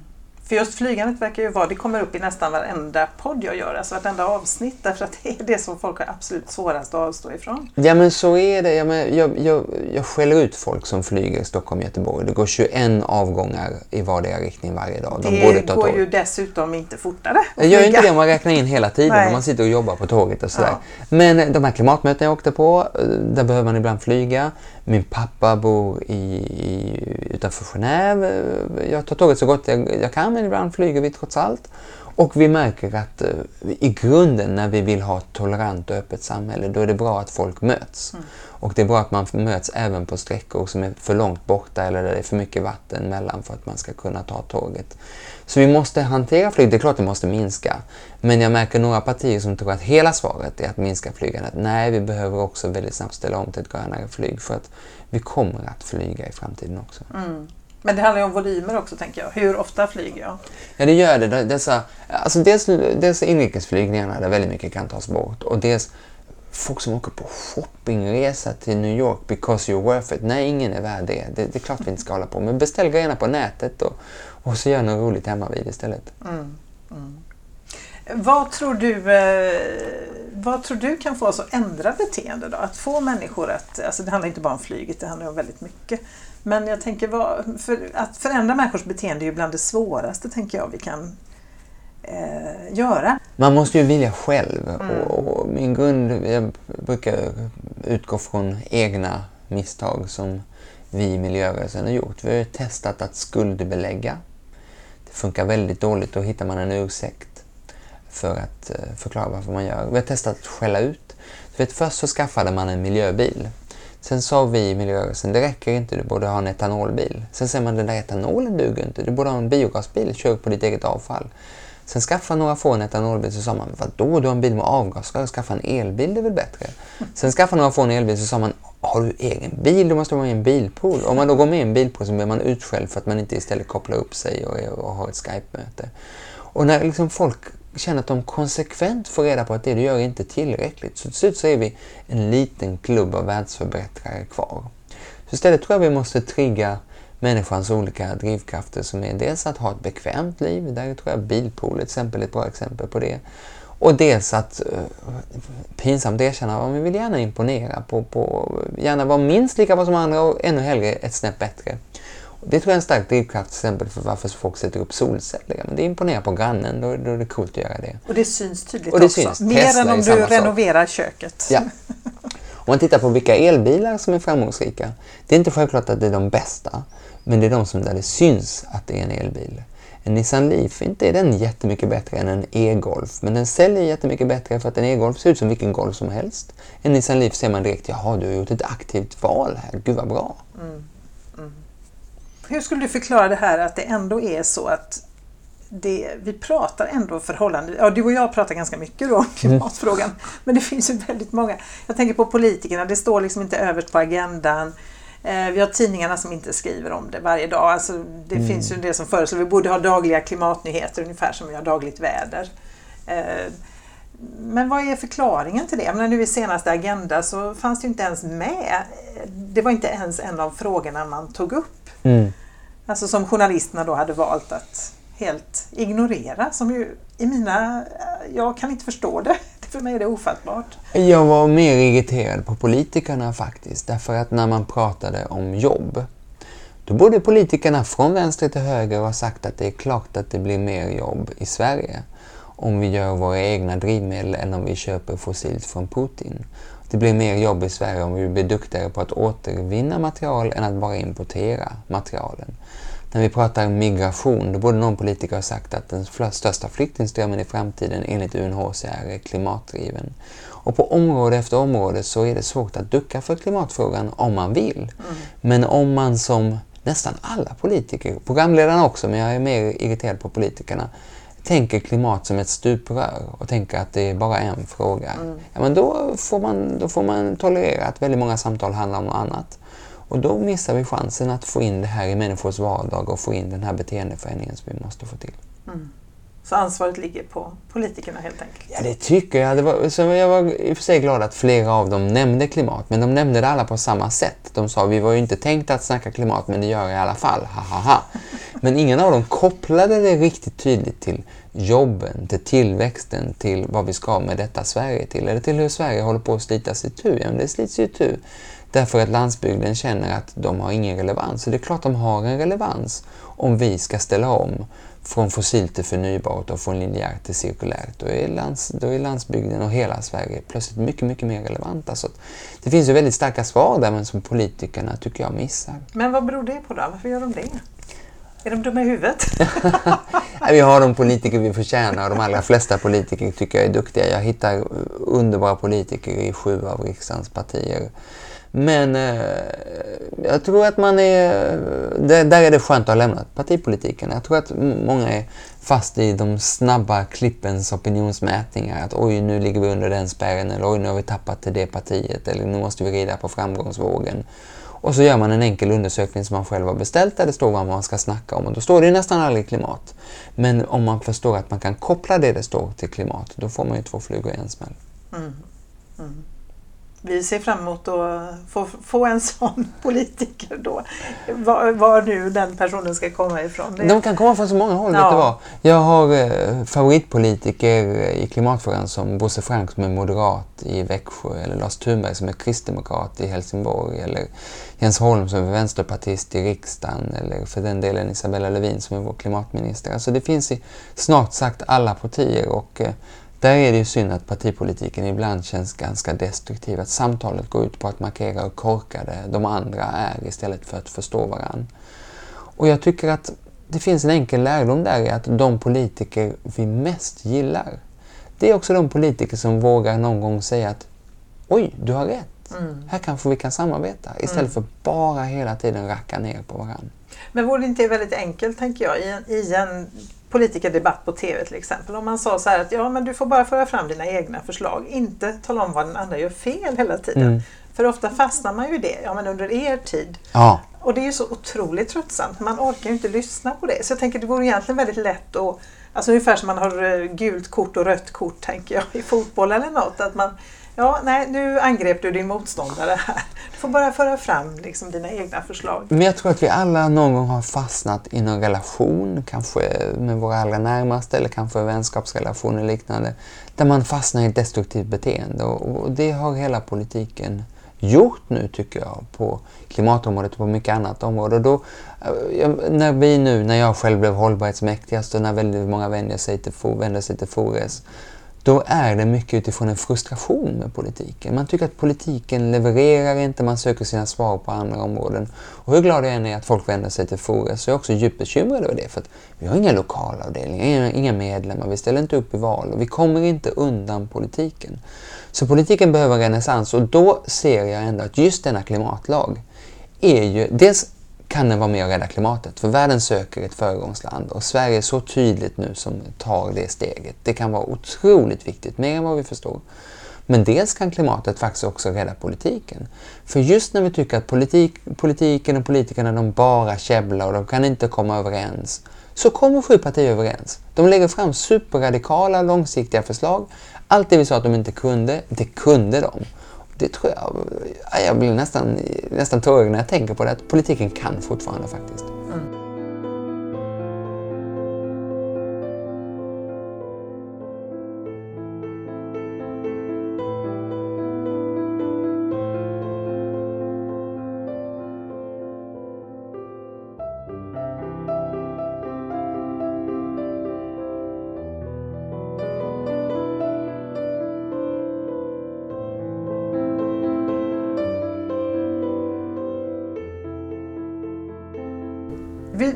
För just flygandet verkar ju vara, det kommer upp i nästan varenda podd jag gör, alltså vartenda avsnitt, därför att det är det som folk har absolut svårast att avstå ifrån. Ja men så är det. Jag, men, jag, jag, jag skäller ut folk som flyger Stockholm-Göteborg. Det går 21 avgångar i vardera riktning varje dag. De det går ju dessutom inte fortare Det gör inte det om man räknar in hela tiden, när man sitter och jobbar på tåget och sådär. Ja. Men de här klimatmötena jag åkte på, där behöver man ibland flyga. Min pappa bor i, i, utanför Genève. Jag tar tåget så gott jag, jag kan men ibland flyger vi trots allt. Och vi märker att uh, i grunden när vi vill ha ett tolerant och öppet samhälle då är det bra att folk möts. Mm. Och det är bra att man möts även på sträckor som är för långt borta eller där det är för mycket vatten mellan för att man ska kunna ta tåget. Så vi måste hantera flyget. Det är klart det måste minska. Men jag märker några partier som tror att hela svaret är att minska flygandet. Nej, vi behöver också väldigt snabbt ställa om till ett grönare flyg för att vi kommer att flyga i framtiden också. Mm. Men det handlar ju om volymer också tänker jag. Hur ofta flyger jag? Ja det gör det. Dessa, alltså dels, dels inrikesflygningarna där väldigt mycket kan tas bort och dels folk som åker på shoppingresa till New York because you're worth it. Nej, ingen är värd det. det. Det är klart vi inte ska hålla på. Men beställ grejerna på nätet och, och så gör något roligt hemma vid istället. Mm, mm. Vad tror du eh, vad tror du kan få oss att ändra beteende då? Att få människor att, alltså det handlar inte bara om flyget, det handlar om väldigt mycket. Men jag tänker, vad, för, att förändra människors beteende är ju bland det svåraste tänker jag vi kan eh, göra. Man måste ju vilja själv mm. och, och, min grund, jag brukar utgå från egna misstag som vi i miljörörelsen har gjort. Vi har testat att skuldbelägga. Det funkar väldigt dåligt, då hittar man en ursäkt för att eh, förklara varför man gör. Vi har testat att skälla ut. Så vet, först så skaffade man en miljöbil. Sen sa vi i miljörörelsen, det räcker inte, du borde ha en etanolbil. Sen säger man, den där etanolen duger inte, du borde ha en biogasbil, kör på ditt eget avfall. Sen skaffade några få en etanolbil, så sa man, vadå, du har en bil med avgasrör, skaffa en elbil, det är väl bättre? Sen skaffade några få en elbil, så sa man, har du egen bil, du måste vara med i en bilpool. Om man då går med i en bilpool så blir man utskälld för att man inte istället kopplar upp sig och, och har ett Skype-möte. Och när liksom folk känner att de konsekvent får reda på att det du gör är inte tillräckligt. Så till slut så är vi en liten klubb av världsförbättrare kvar. Så istället tror jag vi måste trigga människans olika drivkrafter som är dels att ha ett bekvämt liv, där tror jag bilpool till exempel är ett bra exempel på det. Och dels att uh, pinsamt erkänna att vi vill gärna imponera, på, på, gärna vara minst lika bra som andra och ännu hellre ett snäpp bättre. Det tror jag är en stark drivkraft till exempel för varför folk sätter upp solceller. Men det imponerar på grannen, då, då är det coolt att göra det. Och det syns tydligt och det också. Syns. Mer Tesla än om du renoverar sak. köket. Ja. Om man tittar på vilka elbilar som är framgångsrika. Det är inte självklart att det är de bästa, men det är de som där det syns att det är en elbil. En Nissan Leaf, inte är den jättemycket bättre än en e-golf, men den säljer jättemycket bättre för att en e-golf ser ut som vilken golf som helst. En Nissan Leaf ser man direkt, jaha du har gjort ett aktivt val här, gud vad bra. Mm. Hur skulle du förklara det här att det ändå är så att det, vi pratar ändå förhållande, ja du och jag pratar ganska mycket då om mm. klimatfrågan, mm. men det finns ju väldigt många. Jag tänker på politikerna, det står liksom inte överst på agendan. Eh, vi har tidningarna som inte skriver om det varje dag. Alltså, det mm. finns ju del som föreslår vi borde ha dagliga klimatnyheter ungefär som vi har dagligt väder. Eh, men vad är förklaringen till det? Men nu i senaste Agenda så fanns det inte ens med. Det var inte ens en av frågorna man tog upp. Mm. Alltså som journalisterna då hade valt att helt ignorera. Som ju i mina... Jag kan inte förstå det. För mig är det ofattbart. Jag var mer irriterad på politikerna faktiskt. Därför att när man pratade om jobb då borde politikerna från vänster till höger ha sagt att det är klart att det blir mer jobb i Sverige om vi gör våra egna drivmedel än om vi köper fossilt från Putin. Det blir mer jobb i Sverige om vi blir duktigare på att återvinna material än att bara importera materialen. När vi pratar migration, då borde någon politiker ha sagt att den största flyktingströmmen i framtiden enligt UNHCR är klimatdriven. Och på område efter område så är det svårt att ducka för klimatfrågan om man vill. Mm. Men om man som nästan alla politiker, programledarna också, men jag är mer irriterad på politikerna, tänker klimat som ett stuprör och tänker att det är bara en fråga, mm. ja, men då, får man, då får man tolerera att väldigt många samtal handlar om något annat. Och då missar vi chansen att få in det här i människors vardag och få in den här beteendeförändringen som vi måste få till. Mm. Så ansvaret ligger på politikerna helt enkelt? Ja, det tycker jag. Det var, så jag var i och för sig glad att flera av dem nämnde klimat, men de nämnde det alla på samma sätt. De sa vi var ju inte tänkt att snacka klimat, men det gör jag i alla fall. Ha, ha, ha. Men ingen av dem kopplade det riktigt tydligt till jobben, till tillväxten, till vad vi ska med detta Sverige till. Eller till hur Sverige håller på att slitas itu. Ja, men det slits ju itu. Därför att landsbygden känner att de har ingen relevans. Så det är klart de har en relevans om vi ska ställa om från fossilt till förnybart och från linjärt till cirkulärt. Då är, lands, då är landsbygden och hela Sverige plötsligt mycket, mycket mer relevanta. Alltså, det finns ju väldigt starka svar där men som politikerna tycker jag missar. Men vad beror det på då? Varför gör de det? Är de dumma i huvudet? vi har de politiker vi förtjänar och de allra flesta politiker tycker jag är duktiga. Jag hittar underbara politiker i sju av riksdagens partier. Men eh, jag tror att man är... Det, där är det skönt att ha lämnat partipolitiken. Jag tror att många är fast i de snabba klippens opinionsmätningar. Att oj, nu ligger vi under den spärren eller oj, nu har vi tappat till det partiet eller nu måste vi rida på framgångsvågen. Och så gör man en enkel undersökning som man själv har beställt där det står vad man ska snacka om och då står det nästan aldrig klimat. Men om man förstår att man kan koppla det det står till klimat, då får man ju två flugor i en smäll. Mm. Mm vi ser fram emot att få, få en sån politiker då. Var, var, nu den personen ska komma ifrån. Det... De kan komma från så många håll. Ja. Vet du vad? Jag har eh, favoritpolitiker i klimatfrågan som Bosse Frank som är moderat i Växjö eller Lars Thunberg som är kristdemokrat i Helsingborg eller Jens Holm som är vänsterpartist i riksdagen eller för den delen Isabella Lövin som är vår klimatminister. Alltså det finns i snart sagt alla partier och eh, där är det ju synd att partipolitiken ibland känns ganska destruktiv. Att samtalet går ut på att markera hur korkade de andra är istället för att förstå varandra. Och jag tycker att det finns en enkel lärdom där i att de politiker vi mest gillar, det är också de politiker som vågar någon gång säga att oj, du har rätt. Mm. Här kanske vi kan samarbeta. Istället mm. för bara hela tiden racka ner på varandra. Men vore det inte väldigt enkelt, tänker jag, i en, i en politikerdebatt på TV till exempel. Om man sa så här att ja, men du får bara föra fram dina egna förslag, inte tala om vad den andra gör fel hela tiden. Mm. För ofta fastnar man ju i det, ja men under er tid. Ja. Och det är ju så otroligt tröttsamt, man orkar ju inte lyssna på det. Så jag tänker det vore egentligen väldigt lätt att Alltså ungefär som man har eh, gult kort och rött kort tänker jag i fotboll eller något. Att man Ja, nej, nu angrep du din motståndare här. Du får bara föra fram liksom, dina egna förslag. Men jag tror att vi alla någon gång har fastnat i någon relation, kanske med våra allra närmaste eller kanske vänskapsrelationer eller liknande, där man fastnar i ett destruktivt beteende. Och, det har hela politiken gjort nu tycker jag på klimatområdet och på mycket annat område. Då, eh, när vi nu, när jag själv blev hållbarhetsmäktigast och när väldigt många vänder sig till, vänder sig till Fores då är det mycket utifrån en frustration med politiken. Man tycker att politiken levererar inte, man söker sina svar på andra områden. Och hur glad jag än är att folk vänder sig till Fores så är jag också djupt bekymrad över det. För att vi har inga lokalavdelningar, inga medlemmar, vi ställer inte upp i val och vi kommer inte undan politiken. Så politiken behöver renässans och då ser jag ändå att just denna klimatlag är ju, dels kan den vara med och rädda klimatet. För världen söker ett föregångsland och Sverige är så tydligt nu som tar det steget. Det kan vara otroligt viktigt, mer än vad vi förstår. Men dels kan klimatet faktiskt också rädda politiken. För just när vi tycker att politik, politiken och politikerna de bara käbblar och de kan inte komma överens, så kommer sju partier överens. De lägger fram superradikala, långsiktiga förslag. Allt det vi sa att de inte kunde, det kunde de det tror jag, jag blir nästan, nästan tårögd när jag tänker på det, att politiken kan fortfarande faktiskt.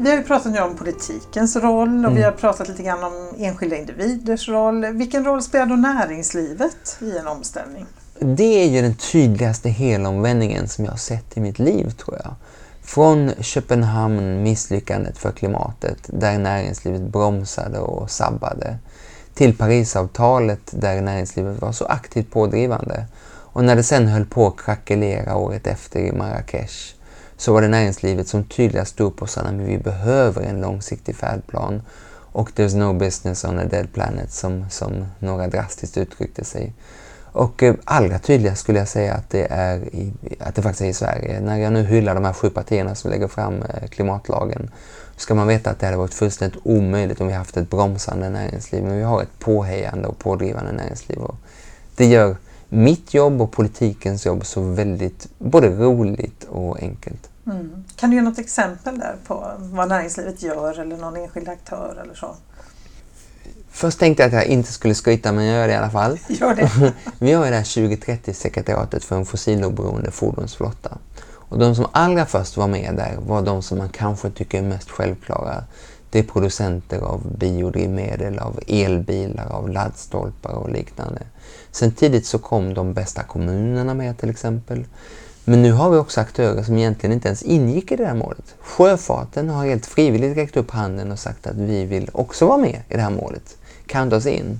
Vi, har ju pratat nu om politikens roll och mm. vi har pratat lite grann om enskilda individers roll. Vilken roll spelar då näringslivet i en omställning? Det är ju den tydligaste helomvändningen som jag har sett i mitt liv tror jag. Från Köpenhamn, misslyckandet för klimatet, där näringslivet bromsade och sabbade, till Parisavtalet där näringslivet var så aktivt pådrivande. Och när det sen höll på att krackelera året efter i Marrakesh så var det näringslivet som tydligast stod på att vi behöver en långsiktig färdplan. Och there's no business on a dead planet som, som några drastiskt uttryckte sig. Och eh, allra tydligast skulle jag säga att det, är i, att det faktiskt är i Sverige. När jag nu hyllar de här sju partierna som lägger fram eh, klimatlagen ska man veta att det hade varit fullständigt omöjligt om vi haft ett bromsande näringsliv. Men vi har ett påhejande och pådrivande näringsliv. Och det gör mitt jobb och politikens jobb så väldigt både roligt och enkelt. Mm. Kan du ge något exempel där på vad näringslivet gör eller någon enskild aktör eller så? Först tänkte jag att jag inte skulle skryta, men jag gör det i alla fall. Gör det. Vi har ju det här 2030-sekretariatet för en fossiloberoende fordonsflotta. Och de som allra först var med där var de som man kanske tycker är mest självklara. Det är producenter av biodrivmedel, av elbilar, av laddstolpar och liknande. Sen tidigt så kom de bästa kommunerna med till exempel. Men nu har vi också aktörer som egentligen inte ens ingick i det här målet. Sjöfarten har helt frivilligt räckt upp handen och sagt att vi vill också vara med i det här målet. Count oss in.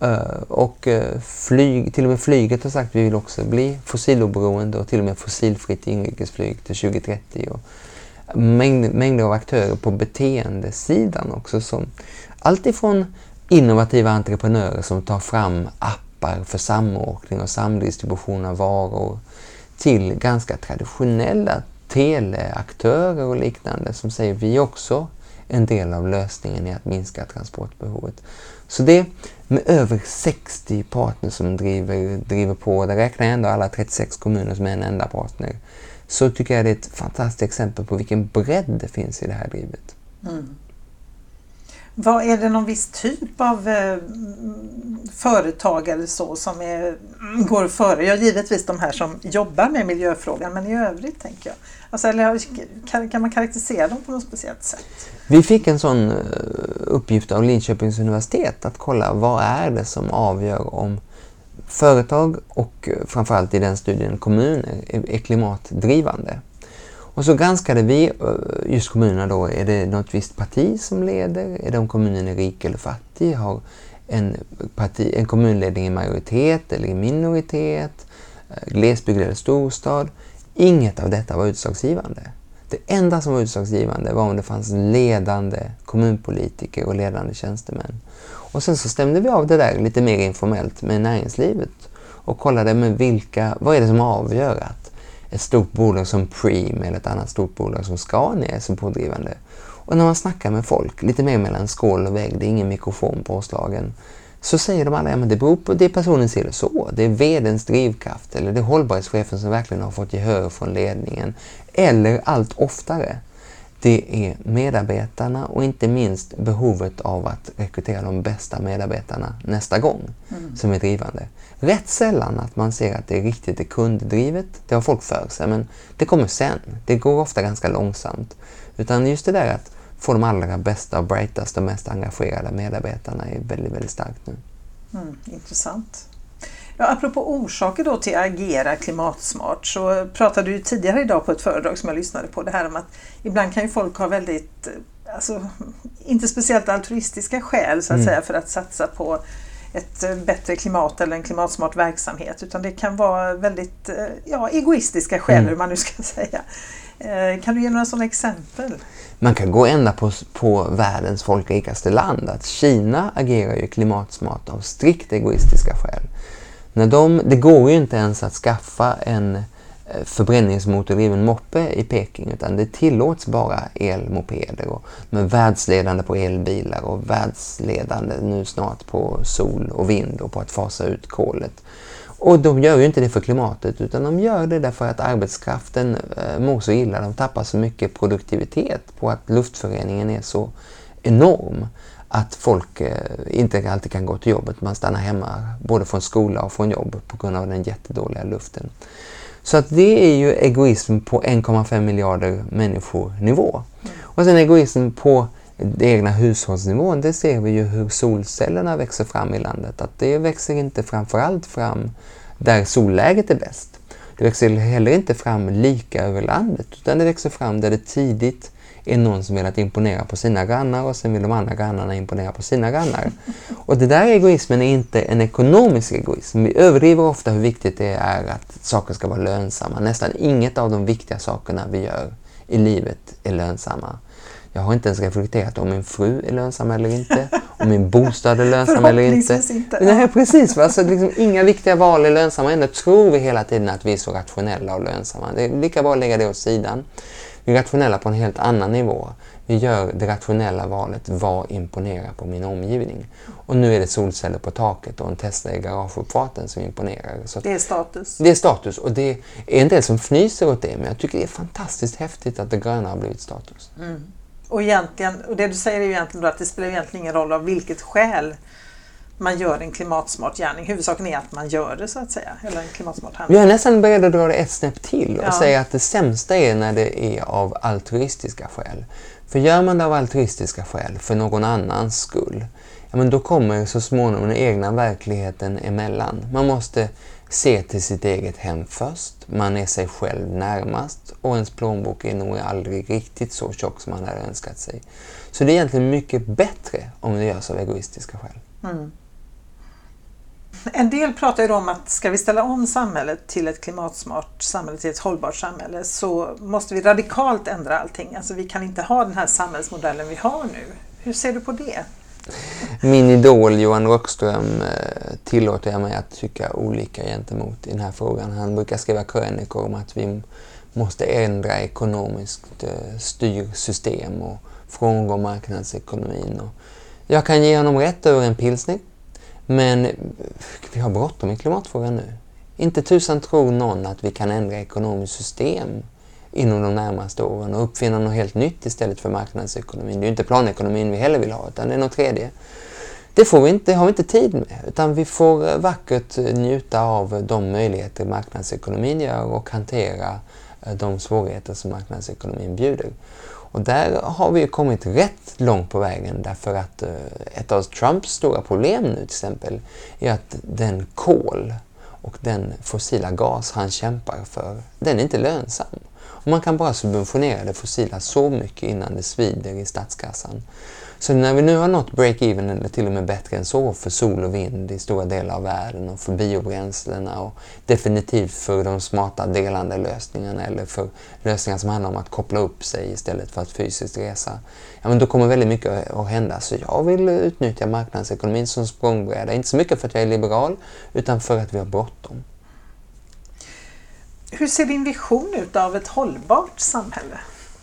Eh, och eh, flyg, till och med flyget har sagt att vi vill också bli fossiloberoende och till och med fossilfritt inrikesflyg till 2030. Och mängd, mängder av aktörer på beteendesidan också. Som, allt ifrån innovativa entreprenörer som tar fram appar för samåkning och samdistribution av varor till ganska traditionella teleaktörer och liknande som säger vi också en del av lösningen i att minska transportbehovet. Så det med över 60 partners som driver, driver på, där räknar jag ändå alla 36 kommuner som en enda partner, så tycker jag det är ett fantastiskt exempel på vilken bredd det finns i det här drivet. Mm. Vad Är det någon viss typ av eh, företag eller så som är, mm, går före? Ja, givetvis de här som jobbar med miljöfrågan, men i övrigt tänker jag. Alltså, eller, kan, kan man karaktärisera dem på något speciellt sätt? Vi fick en sån eh, uppgift av Linköpings universitet att kolla vad är det som avgör om företag och eh, framförallt i den studien kommuner är klimatdrivande. Och så granskade vi eh, just kommunerna då. Är det något visst parti som leder? Är de kommunen rik eller fattig? Har en, parti, en kommunledning i majoritet eller i minoritet? Eh, glesbygd eller storstad? Inget av detta var utslagsgivande. Det enda som var utslagsgivande var om det fanns ledande kommunpolitiker och ledande tjänstemän. Och sen så stämde vi av det där lite mer informellt med näringslivet och kollade med vilka, vad är det som avgör att ett stort bolag som Preem eller ett annat stort bolag som Scania är så pådrivande. Och när man snackar med folk, lite mer mellan skål och vägg, det är ingen mikrofon påslagen, så säger de alla att ja, det beror på det personen ser det så. Det är vdns drivkraft eller det är hållbarhetschefen som verkligen har fått gehör från ledningen. Eller allt oftare, det är medarbetarna och inte minst behovet av att rekrytera de bästa medarbetarna nästa gång mm. som är drivande. Rätt sällan att man ser att det är riktigt är kunddrivet. Det har folk för sig, men det kommer sen. Det går ofta ganska långsamt. Utan just det där att få de allra bästa och brightaste och mest engagerade medarbetarna är väldigt, väldigt starkt nu. Mm, intressant. Ja, apropå orsaker då till att agera klimatsmart så pratade du tidigare idag på ett föredrag som jag lyssnade på det här om att ibland kan ju folk ha väldigt, alltså, inte speciellt altruistiska skäl så att mm. säga för att satsa på ett bättre klimat eller en klimatsmart verksamhet utan det kan vara väldigt eh, ja, egoistiska skäl mm. hur man nu ska säga. Eh, kan du ge några sådana exempel? Man kan gå ända på, på världens folkrikaste land. Att Kina agerar ju klimatsmart av strikt egoistiska skäl. När de, det går ju inte ens att skaffa en eh, förbränningsmotordriven moppe i Peking utan det tillåts bara elmopeder och är världsledande på elbilar och världsledande nu snart på sol och vind och på att fasa ut kolet. Och de gör ju inte det för klimatet utan de gör det därför att arbetskraften eh, mår så illa. De tappar så mycket produktivitet på att luftföreningen är så enorm att folk eh, inte alltid kan gå till jobbet. Man stannar hemma både från skola och från jobb på grund av den jättedåliga luften. Så att det är ju egoism på 1,5 miljarder människor nivå. Mm. Och sen egoism på den egna hushållsnivån, det ser vi ju hur solcellerna växer fram i landet. Att det växer inte framförallt fram där solläget är bäst. Det växer heller inte fram lika över landet utan det växer fram där det tidigt är någon som vill att imponera på sina grannar och sen vill de andra grannarna imponera på sina grannar. Och det där egoismen är inte en ekonomisk egoism. Vi överdriver ofta hur viktigt det är att saker ska vara lönsamma. Nästan inget av de viktiga sakerna vi gör i livet är lönsamma. Jag har inte ens reflekterat om min fru är lönsam eller inte, om min bostad är lönsam eller inte. inte. Nej, precis. Va? Så liksom, inga viktiga val är lönsamma. Ändå tror vi hela tiden att vi är så rationella och lönsamma. Det är lika bra att lägga det åt sidan. Vi är rationella på en helt annan nivå. Vi gör det rationella valet, vad imponerar på min omgivning? Och nu är det solceller på taket och en Tesla i garageuppfarten som imponerar. Så det är status. Det är status och det är en del som fnyser åt det men jag tycker det är fantastiskt häftigt att det gröna har blivit status. Mm. Och, egentligen, och det du säger är ju egentligen att det spelar egentligen ingen roll av vilket skäl man gör en klimatsmart gärning. Huvudsaken är att man gör det så att säga. Eller en klimatsmart handling. Jag är nästan beredd att dra det ett snäpp till och ja. säga att det sämsta är när det är av altruistiska skäl. För gör man det av altruistiska skäl, för någon annans skull, ja, men då kommer så småningom den egna verkligheten emellan. Man måste se till sitt eget hem först. Man är sig själv närmast och ens plånbok är nog aldrig riktigt så tjock som man hade önskat sig. Så det är egentligen mycket bättre om det görs av egoistiska skäl. Mm. En del pratar ju om att ska vi ställa om samhället till ett klimatsmart samhälle, till ett hållbart samhälle, så måste vi radikalt ändra allting. Alltså vi kan inte ha den här samhällsmodellen vi har nu. Hur ser du på det? Min idol Johan Rockström eh, tillåter jag mig att tycka olika gentemot i den här frågan. Han brukar skriva krönikor om att vi måste ändra ekonomiskt eh, styrsystem och frångå marknadsekonomin. jag kan ge honom rätt över en pilsner, men vi har bråttom i klimatfrågan nu. Inte tusan tror någon att vi kan ändra ekonomiskt system inom de närmaste åren och uppfinna något helt nytt istället för marknadsekonomin. Det är ju inte planekonomin vi heller vill ha, utan det är något tredje. Det får vi inte, har vi inte tid med, utan vi får eh, vackert eh, njuta av de möjligheter marknadsekonomin gör och hantera eh, de svårigheter som marknadsekonomin bjuder. Och där har vi kommit rätt långt på vägen därför att eh, ett av Trumps stora problem nu till exempel är att den kol och den fossila gas han kämpar för, den är inte lönsam. Och man kan bara subventionera det fossila så mycket innan det svider i statskassan. Så när vi nu har nått break-even eller till och med bättre än så för sol och vind i stora delar av världen och för biobränslena och definitivt för de smarta delande lösningarna eller för lösningar som handlar om att koppla upp sig istället för att fysiskt resa. Ja, men då kommer väldigt mycket att hända. Så jag vill utnyttja marknadsekonomin som språngbräda. Inte så mycket för att jag är liberal utan för att vi har bråttom. Hur ser din vision ut av ett hållbart samhälle?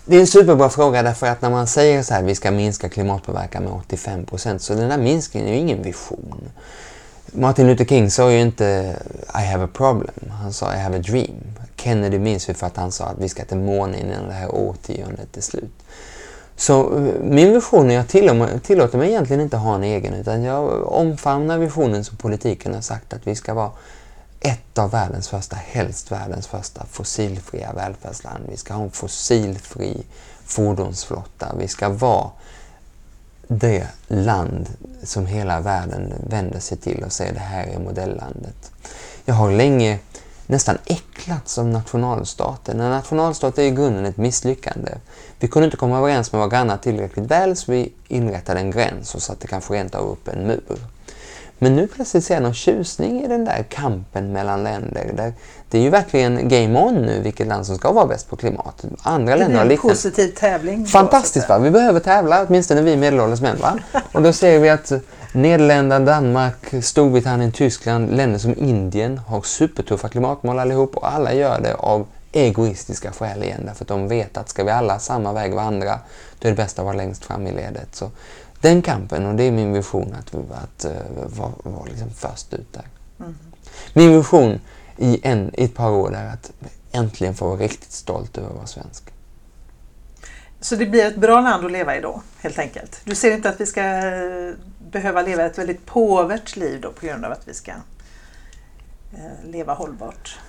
Det är en superbra fråga därför att när man säger så här vi ska minska klimatpåverkan med 85 procent så den där minskningen är ju ingen vision. Martin Luther King sa ju inte I have a problem, han sa I have a dream. Kennedy minns vi för att han sa att vi ska till månen innan det här årtiondet är slut. Så eh, min vision, jag tillåter mig egentligen inte ha en egen utan jag omfamnar visionen som politiken har sagt att vi ska vara ett av världens första, helst världens första fossilfria välfärdsland. Vi ska ha en fossilfri fordonsflotta. Vi ska vara det land som hela världen vänder sig till och säger det här är modellandet. Jag har länge nästan äcklats av nationalstaten. En nationalstat är i grunden ett misslyckande. Vi kunde inte komma överens med våra grannar tillräckligt väl så vi inrättade en gräns och satte kanske rent av upp en mur. Men nu plötsligt ser jag någon tjusning i den där kampen mellan länder. Där det är ju verkligen game on nu vilket land som ska vara bäst på klimat. Andra länder har liknande. positiv tävling. Fantastiskt va? Vi behöver tävla, åtminstone vi medelålders män va? Och då ser vi att Nederländerna, Danmark, Storbritannien, Tyskland, länder som Indien har supertuffa klimatmål allihop och alla gör det av egoistiska skäl igen. Därför att de vet att ska vi alla samma väg vandra, då är det bäst att vara längst fram i ledet. Så den kampen, och det är min vision att, att uh, vara var liksom först ut där. Mm. Min vision i, en, i ett par år är att äntligen få vara riktigt stolt över att vara svensk. Så det blir ett bra land att leva i då, helt enkelt? Du ser inte att vi ska eh, behöva leva ett väldigt påvert liv då på grund av att vi ska eh, leva hållbart?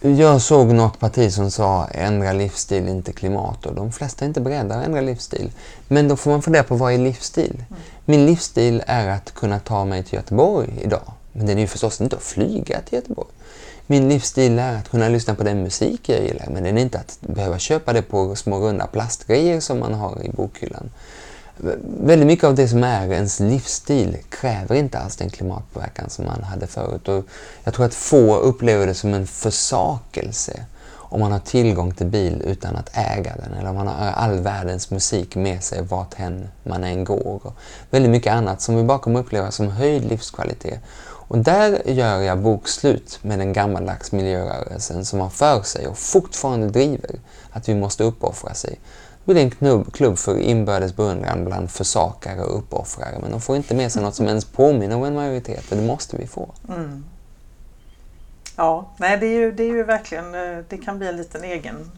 Jag såg något parti som sa ändra livsstil, inte klimat. Och de flesta är inte beredda att ändra livsstil. Men då får man fundera på vad är livsstil? Mm. Min livsstil är att kunna ta mig till Göteborg idag. Men det är ju förstås inte att flyga till Göteborg. min livsstil är att kunna lyssna på den musik jag gillar, men den är inte att behöva köpa det på små runda plastgrejer som man har i bokhyllan. Väldigt mycket av det som är ens livsstil kräver inte alls den klimatpåverkan som man hade förut. Och jag tror att få upplever det som en försakelse om man har tillgång till bil utan att äga den eller om man har all världens musik med sig vart hen man än går. Och väldigt mycket annat som vi bara kommer uppleva som höjd livskvalitet. Och där gör jag bokslut med den gammaldags miljörörelsen som har för sig och fortfarande driver att vi måste uppoffra sig. Det blir en knubb, klubb för inbördes beundran bland försakare och uppoffrare men de får inte med sig något som ens påminner om en majoritet och det måste vi få. Mm. Ja, nej det är, ju, det är ju verkligen, eh, det kan bli en liten egen,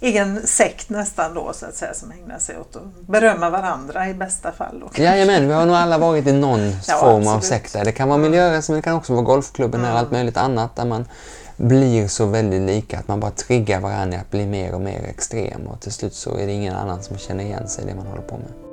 egen sekt nästan då så att säga som ägnar sig åt att berömma varandra i bästa fall. Jajamän, vi har nog alla varit i någon ja, form absolut. av sekt. Det kan vara miljörörelsen men det kan också vara golfklubben mm. och allt möjligt annat där man blir så väldigt lika att man bara triggar varandra att bli mer och mer extrem och till slut så är det ingen annan som känner igen sig i det man håller på med.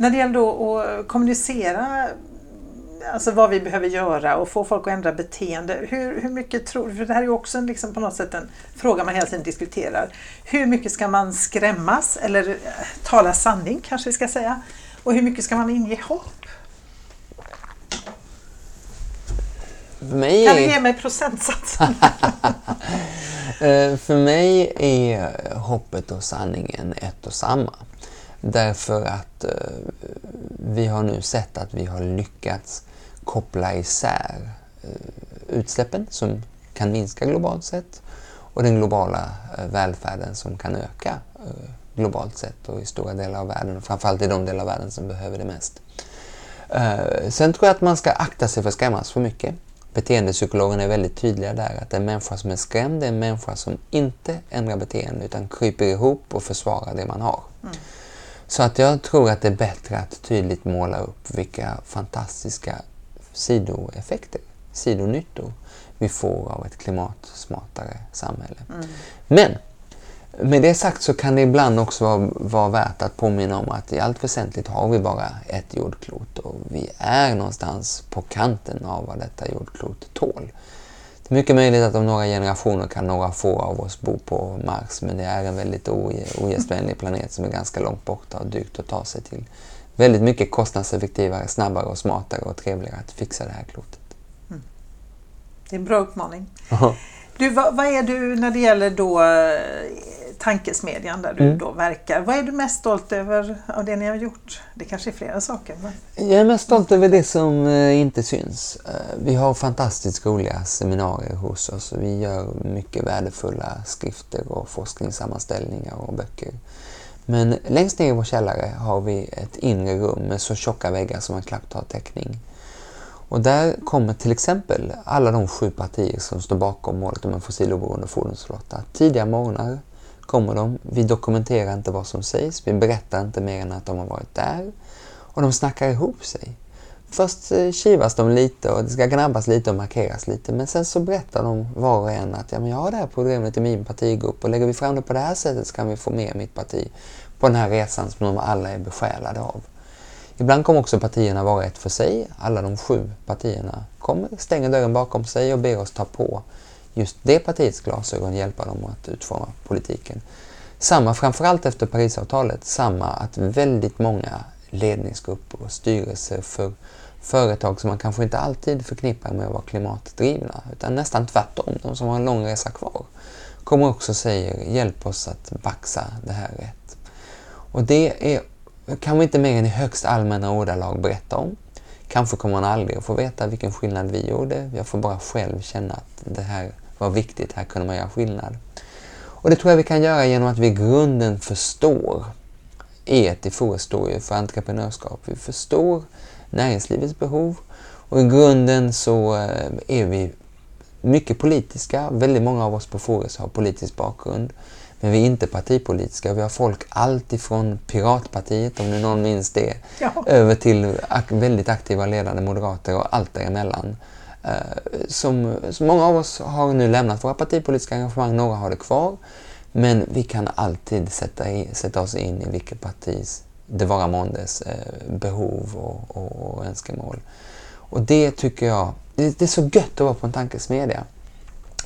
När det gäller då att kommunicera alltså vad vi behöver göra och få folk att ändra beteende. Hur, hur mycket tror du, för det här är ju också en, liksom på något sätt en fråga man hela tiden diskuterar. Hur mycket ska man skrämmas eller tala sanning kanske vi ska säga? Och hur mycket ska man inge hopp? Mig... Kan du ge mig procentsatsen? Eh, för mig är hoppet och sanningen ett och samma. Därför att eh, vi har nu sett att vi har lyckats koppla isär eh, utsläppen som kan minska globalt sett och den globala eh, välfärden som kan öka eh, globalt sett och i stora delar av världen och framförallt i de delar av världen som behöver det mest. Eh, sen tror jag att man ska akta sig för att skrämmas för mycket. Beteendepsykologerna är väldigt tydliga där att en människa som är skrämd är en människa som inte ändrar beteende utan kryper ihop och försvarar det man har. Mm. Så att jag tror att det är bättre att tydligt måla upp vilka fantastiska sidoeffekter, sidonyttor vi får av ett klimatsmartare samhälle. Mm. Men med det sagt så kan det ibland också vara, vara värt att påminna om att i allt väsentligt har vi bara ett jordklot och vi är någonstans på kanten av vad detta jordklot tål. Mycket möjligt att om några generationer kan några få av oss bo på Mars men det är en väldigt ogästvänlig planet som är ganska långt borta och dyrt att ta sig till. Väldigt mycket kostnadseffektivare, snabbare och smartare och trevligare att fixa det här klotet. Mm. Det är en bra uppmaning. Du, vad, vad, är du när det gäller då tankesmedjan där du mm. då verkar. Vad är du mest stolt över av det ni har gjort? Det kanske är flera saker. Men... Jag är mest stolt över det som eh, inte syns. Eh, vi har fantastiskt roliga seminarier hos oss och vi gör mycket värdefulla skrifter och forskningssammanställningar och böcker. Men längst ner i vår källare har vi ett inre rum med så tjocka väggar som en klapptartäckning. Och där kommer till exempel alla de sju partier som står bakom målet om en fossiloberoende fordonsflotta. Tidiga morgnar, kommer de. Vi dokumenterar inte vad som sägs. Vi berättar inte mer än att de har varit där. Och de snackar ihop sig. Först eh, kivas de lite och det ska gnabbas lite och markeras lite. Men sen så berättar de var och en att ja, men jag har det här problemet i min partigrupp och lägger vi fram det på det här sättet så kan vi få med mitt parti på den här resan som de alla är besjälade av. Ibland kommer också partierna vara ett för sig. Alla de sju partierna kommer, stänger dörren bakom sig och ber oss ta på just det partiets glasögon hjälpa dem att utforma politiken. Samma framförallt efter Parisavtalet, samma att väldigt många ledningsgrupper och styrelser för företag som man kanske inte alltid förknippar med att vara klimatdrivna, utan nästan tvärtom, de som har en lång resa kvar, kommer också säger hjälp oss att baxa det här rätt. Och det är kan vi inte mer än i högst allmänna ordalag berätta om. Kanske kommer man aldrig att få veta vilken skillnad vi gjorde. Jag får bara själv känna att det här var viktigt, här kunde man göra skillnad. Och det tror jag vi kan göra genom att vi i grunden förstår etikfrågor står ju för entreprenörskap. Vi förstår näringslivets behov. Och i grunden så eh, är vi mycket politiska. Väldigt många av oss på Fores har politisk bakgrund. Men vi är inte partipolitiska. Vi har folk alltifrån Piratpartiet, om nu någon minns det, ja. över till väldigt aktiva ledande moderater och allt däremellan. Eh, som, som många av oss har nu lämnat våra partipolitiska engagemang, några har det kvar. Men vi kan alltid sätta, i, sätta oss in i vilket partis det vara måndes eh, behov och, och, och önskemål. Och det tycker jag, det, det, är så gött att vara på en tankesmedja.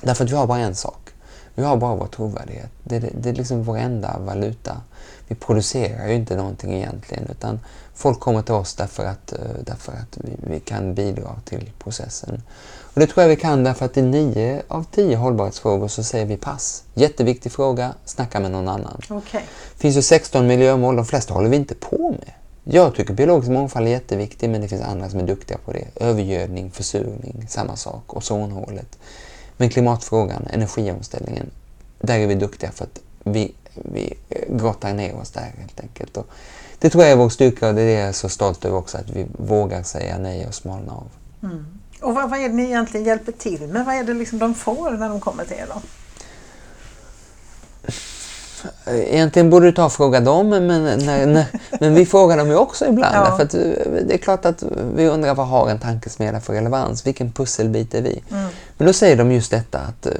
Därför att vi har bara en sak. Vi har bara vår trovärdighet. Det, det, det är liksom vår enda valuta. Vi producerar ju inte någonting egentligen utan folk kommer till oss därför att, eh, därför att vi, vi kan bidra till processen. Och det tror jag vi kan därför att i nio av tio hållbarhetsfrågor så säger vi pass. Jätteviktig fråga, snacka med någon annan. Okay. Det finns ju 16 miljömål, de flesta håller vi inte på med. Jag tycker biologisk mångfald är jätteviktig men det finns andra som är duktiga på det. Övergödning, försurning, samma sak, ozonhålet. Men klimatfrågan, energiomställningen, där är vi duktiga för att vi, vi grottar ner oss där helt enkelt. Och det tror jag är vår styrka och det är jag är så stolt över också, att vi vågar säga nej och smalna av. Mm. Och vad, vad, är det ni egentligen hjälper till med? Vad är det liksom de får när de kommer till er då? Egentligen borde du ta och fråga dem, men, när, när, men vi frågar dem ju också ibland. Ja. För det är klart att vi undrar vad har en tankesmedja för relevans? Vilken pusselbit är vi? Mm. Men då säger de just detta att eh,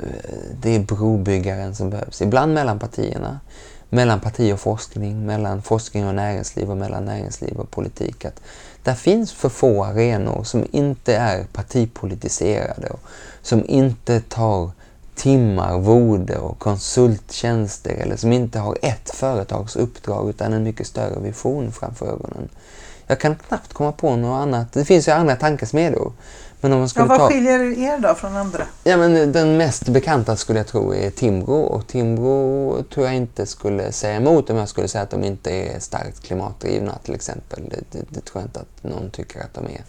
det är brobyggaren som behövs. Ibland mellan partierna, mellan parti och forskning, mellan forskning och näringsliv och mellan näringsliv och politik. Att där finns för få arenor som inte är partipolitiserade och som inte tar timmar, vode och konsulttjänster eller som inte har ett företags uppdrag utan en mycket större vision framför ögonen. Jag kan knappt komma på något annat. Det finns ju andra tankesmedjor. Men om man skulle ja, vad ta... skiljer er då från andra? Ja, men den mest bekanta skulle jag tro är Timbro och Timbro tror jag inte skulle säga emot om jag skulle säga att de inte är starkt klimatdrivna till exempel. Det, det, det tror jag inte att någon tycker att de är.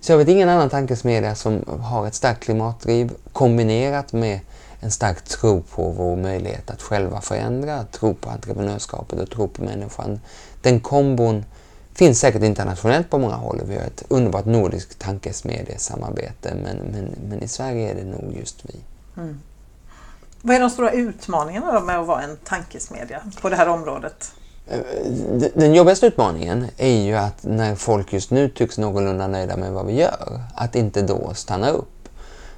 Så jag vet ingen annan tankesmedja som har ett starkt klimatdriv kombinerat med en stark tro på vår möjlighet att själva förändra, tro på entreprenörskapet och tro på människan. Den kombon finns säkert internationellt på många håll vi har ett underbart nordiskt tankesmedjesamarbete men, men, men i Sverige är det nog just vi. Mm. Vad är de stora utmaningarna med att vara en tankesmedja på det här området? Eh, den jobbigaste utmaningen är ju att när folk just nu tycks någorlunda nöjda med vad vi gör, att inte då stanna upp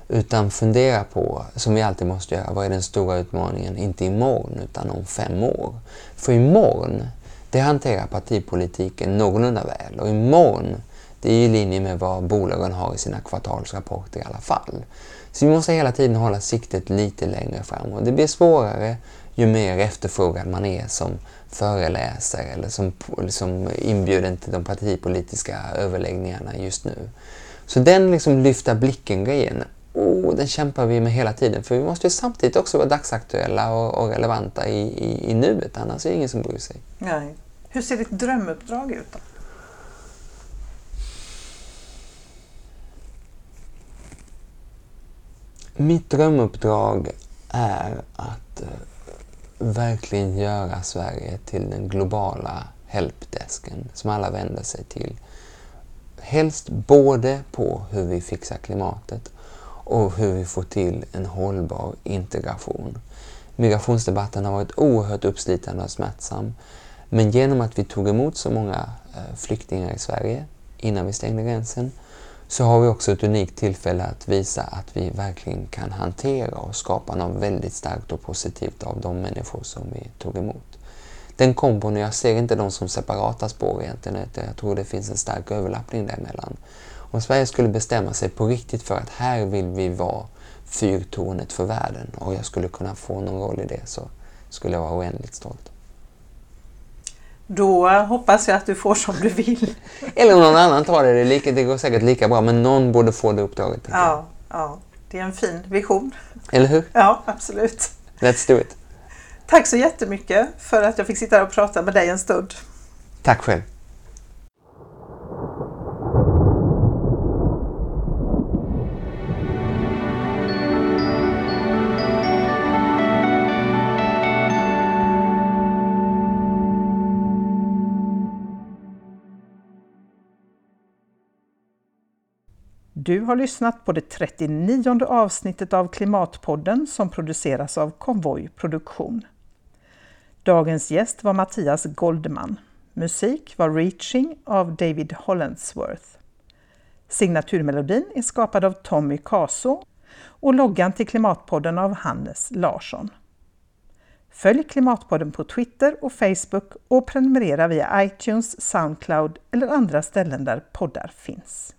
utan fundera på, som vi alltid måste göra, vad är den stora utmaningen? Inte imorgon utan om fem år. För imorgon, det hanterar partipolitiken någorlunda väl och imorgon, det är i linje med vad bolagen har i sina kvartalsrapporter i alla fall. Så vi måste hela tiden hålla siktet lite längre fram och det blir svårare ju mer efterfrågad man är som föreläsare eller som, som inbjuden till de partipolitiska överläggningarna just nu. Så den liksom lyfta blicken-grejen oh, den kämpar vi med hela tiden. För vi måste ju samtidigt också vara dagsaktuella och, och relevanta i, i, i nuet, annars är det ingen som bryr sig. Nej. Hur ser ditt drömuppdrag ut då? Mitt drömuppdrag är att uh, verkligen göra Sverige till den globala helpdesken som alla vänder sig till. Helst både på hur vi fixar klimatet och hur vi får till en hållbar integration. Migrationsdebatten har varit oerhört uppslitande och smärtsam. Men genom att vi tog emot så många eh, flyktingar i Sverige innan vi stängde gränsen så har vi också ett unikt tillfälle att visa att vi verkligen kan hantera och skapa något väldigt starkt och positivt av de människor som vi tog emot. Den kombon, jag ser inte dem som separata spår egentligen, jag tror det finns en stark överlappning däremellan. Om Sverige skulle bestämma sig på riktigt för att här vill vi vara fyrtornet för världen och jag skulle kunna få någon roll i det så skulle jag vara oändligt stolt. Då hoppas jag att du får som du vill. Eller om någon annan tar det, det, lika, det går säkert lika bra, men någon borde få det uppdraget. Ja, ja, det är en fin vision. Eller hur? Ja, absolut. Let's do it. Tack så jättemycket för att jag fick sitta och prata med dig en stund. Tack själv. Du har lyssnat på det 39 avsnittet av Klimatpodden som produceras av Konvoj Produktion. Dagens gäst var Mattias Goldman. Musik var Reaching av David Hollandsworth. Signaturmelodin är skapad av Tommy Caso och loggan till Klimatpodden av Hannes Larsson. Följ Klimatpodden på Twitter och Facebook och prenumerera via iTunes, Soundcloud eller andra ställen där poddar finns.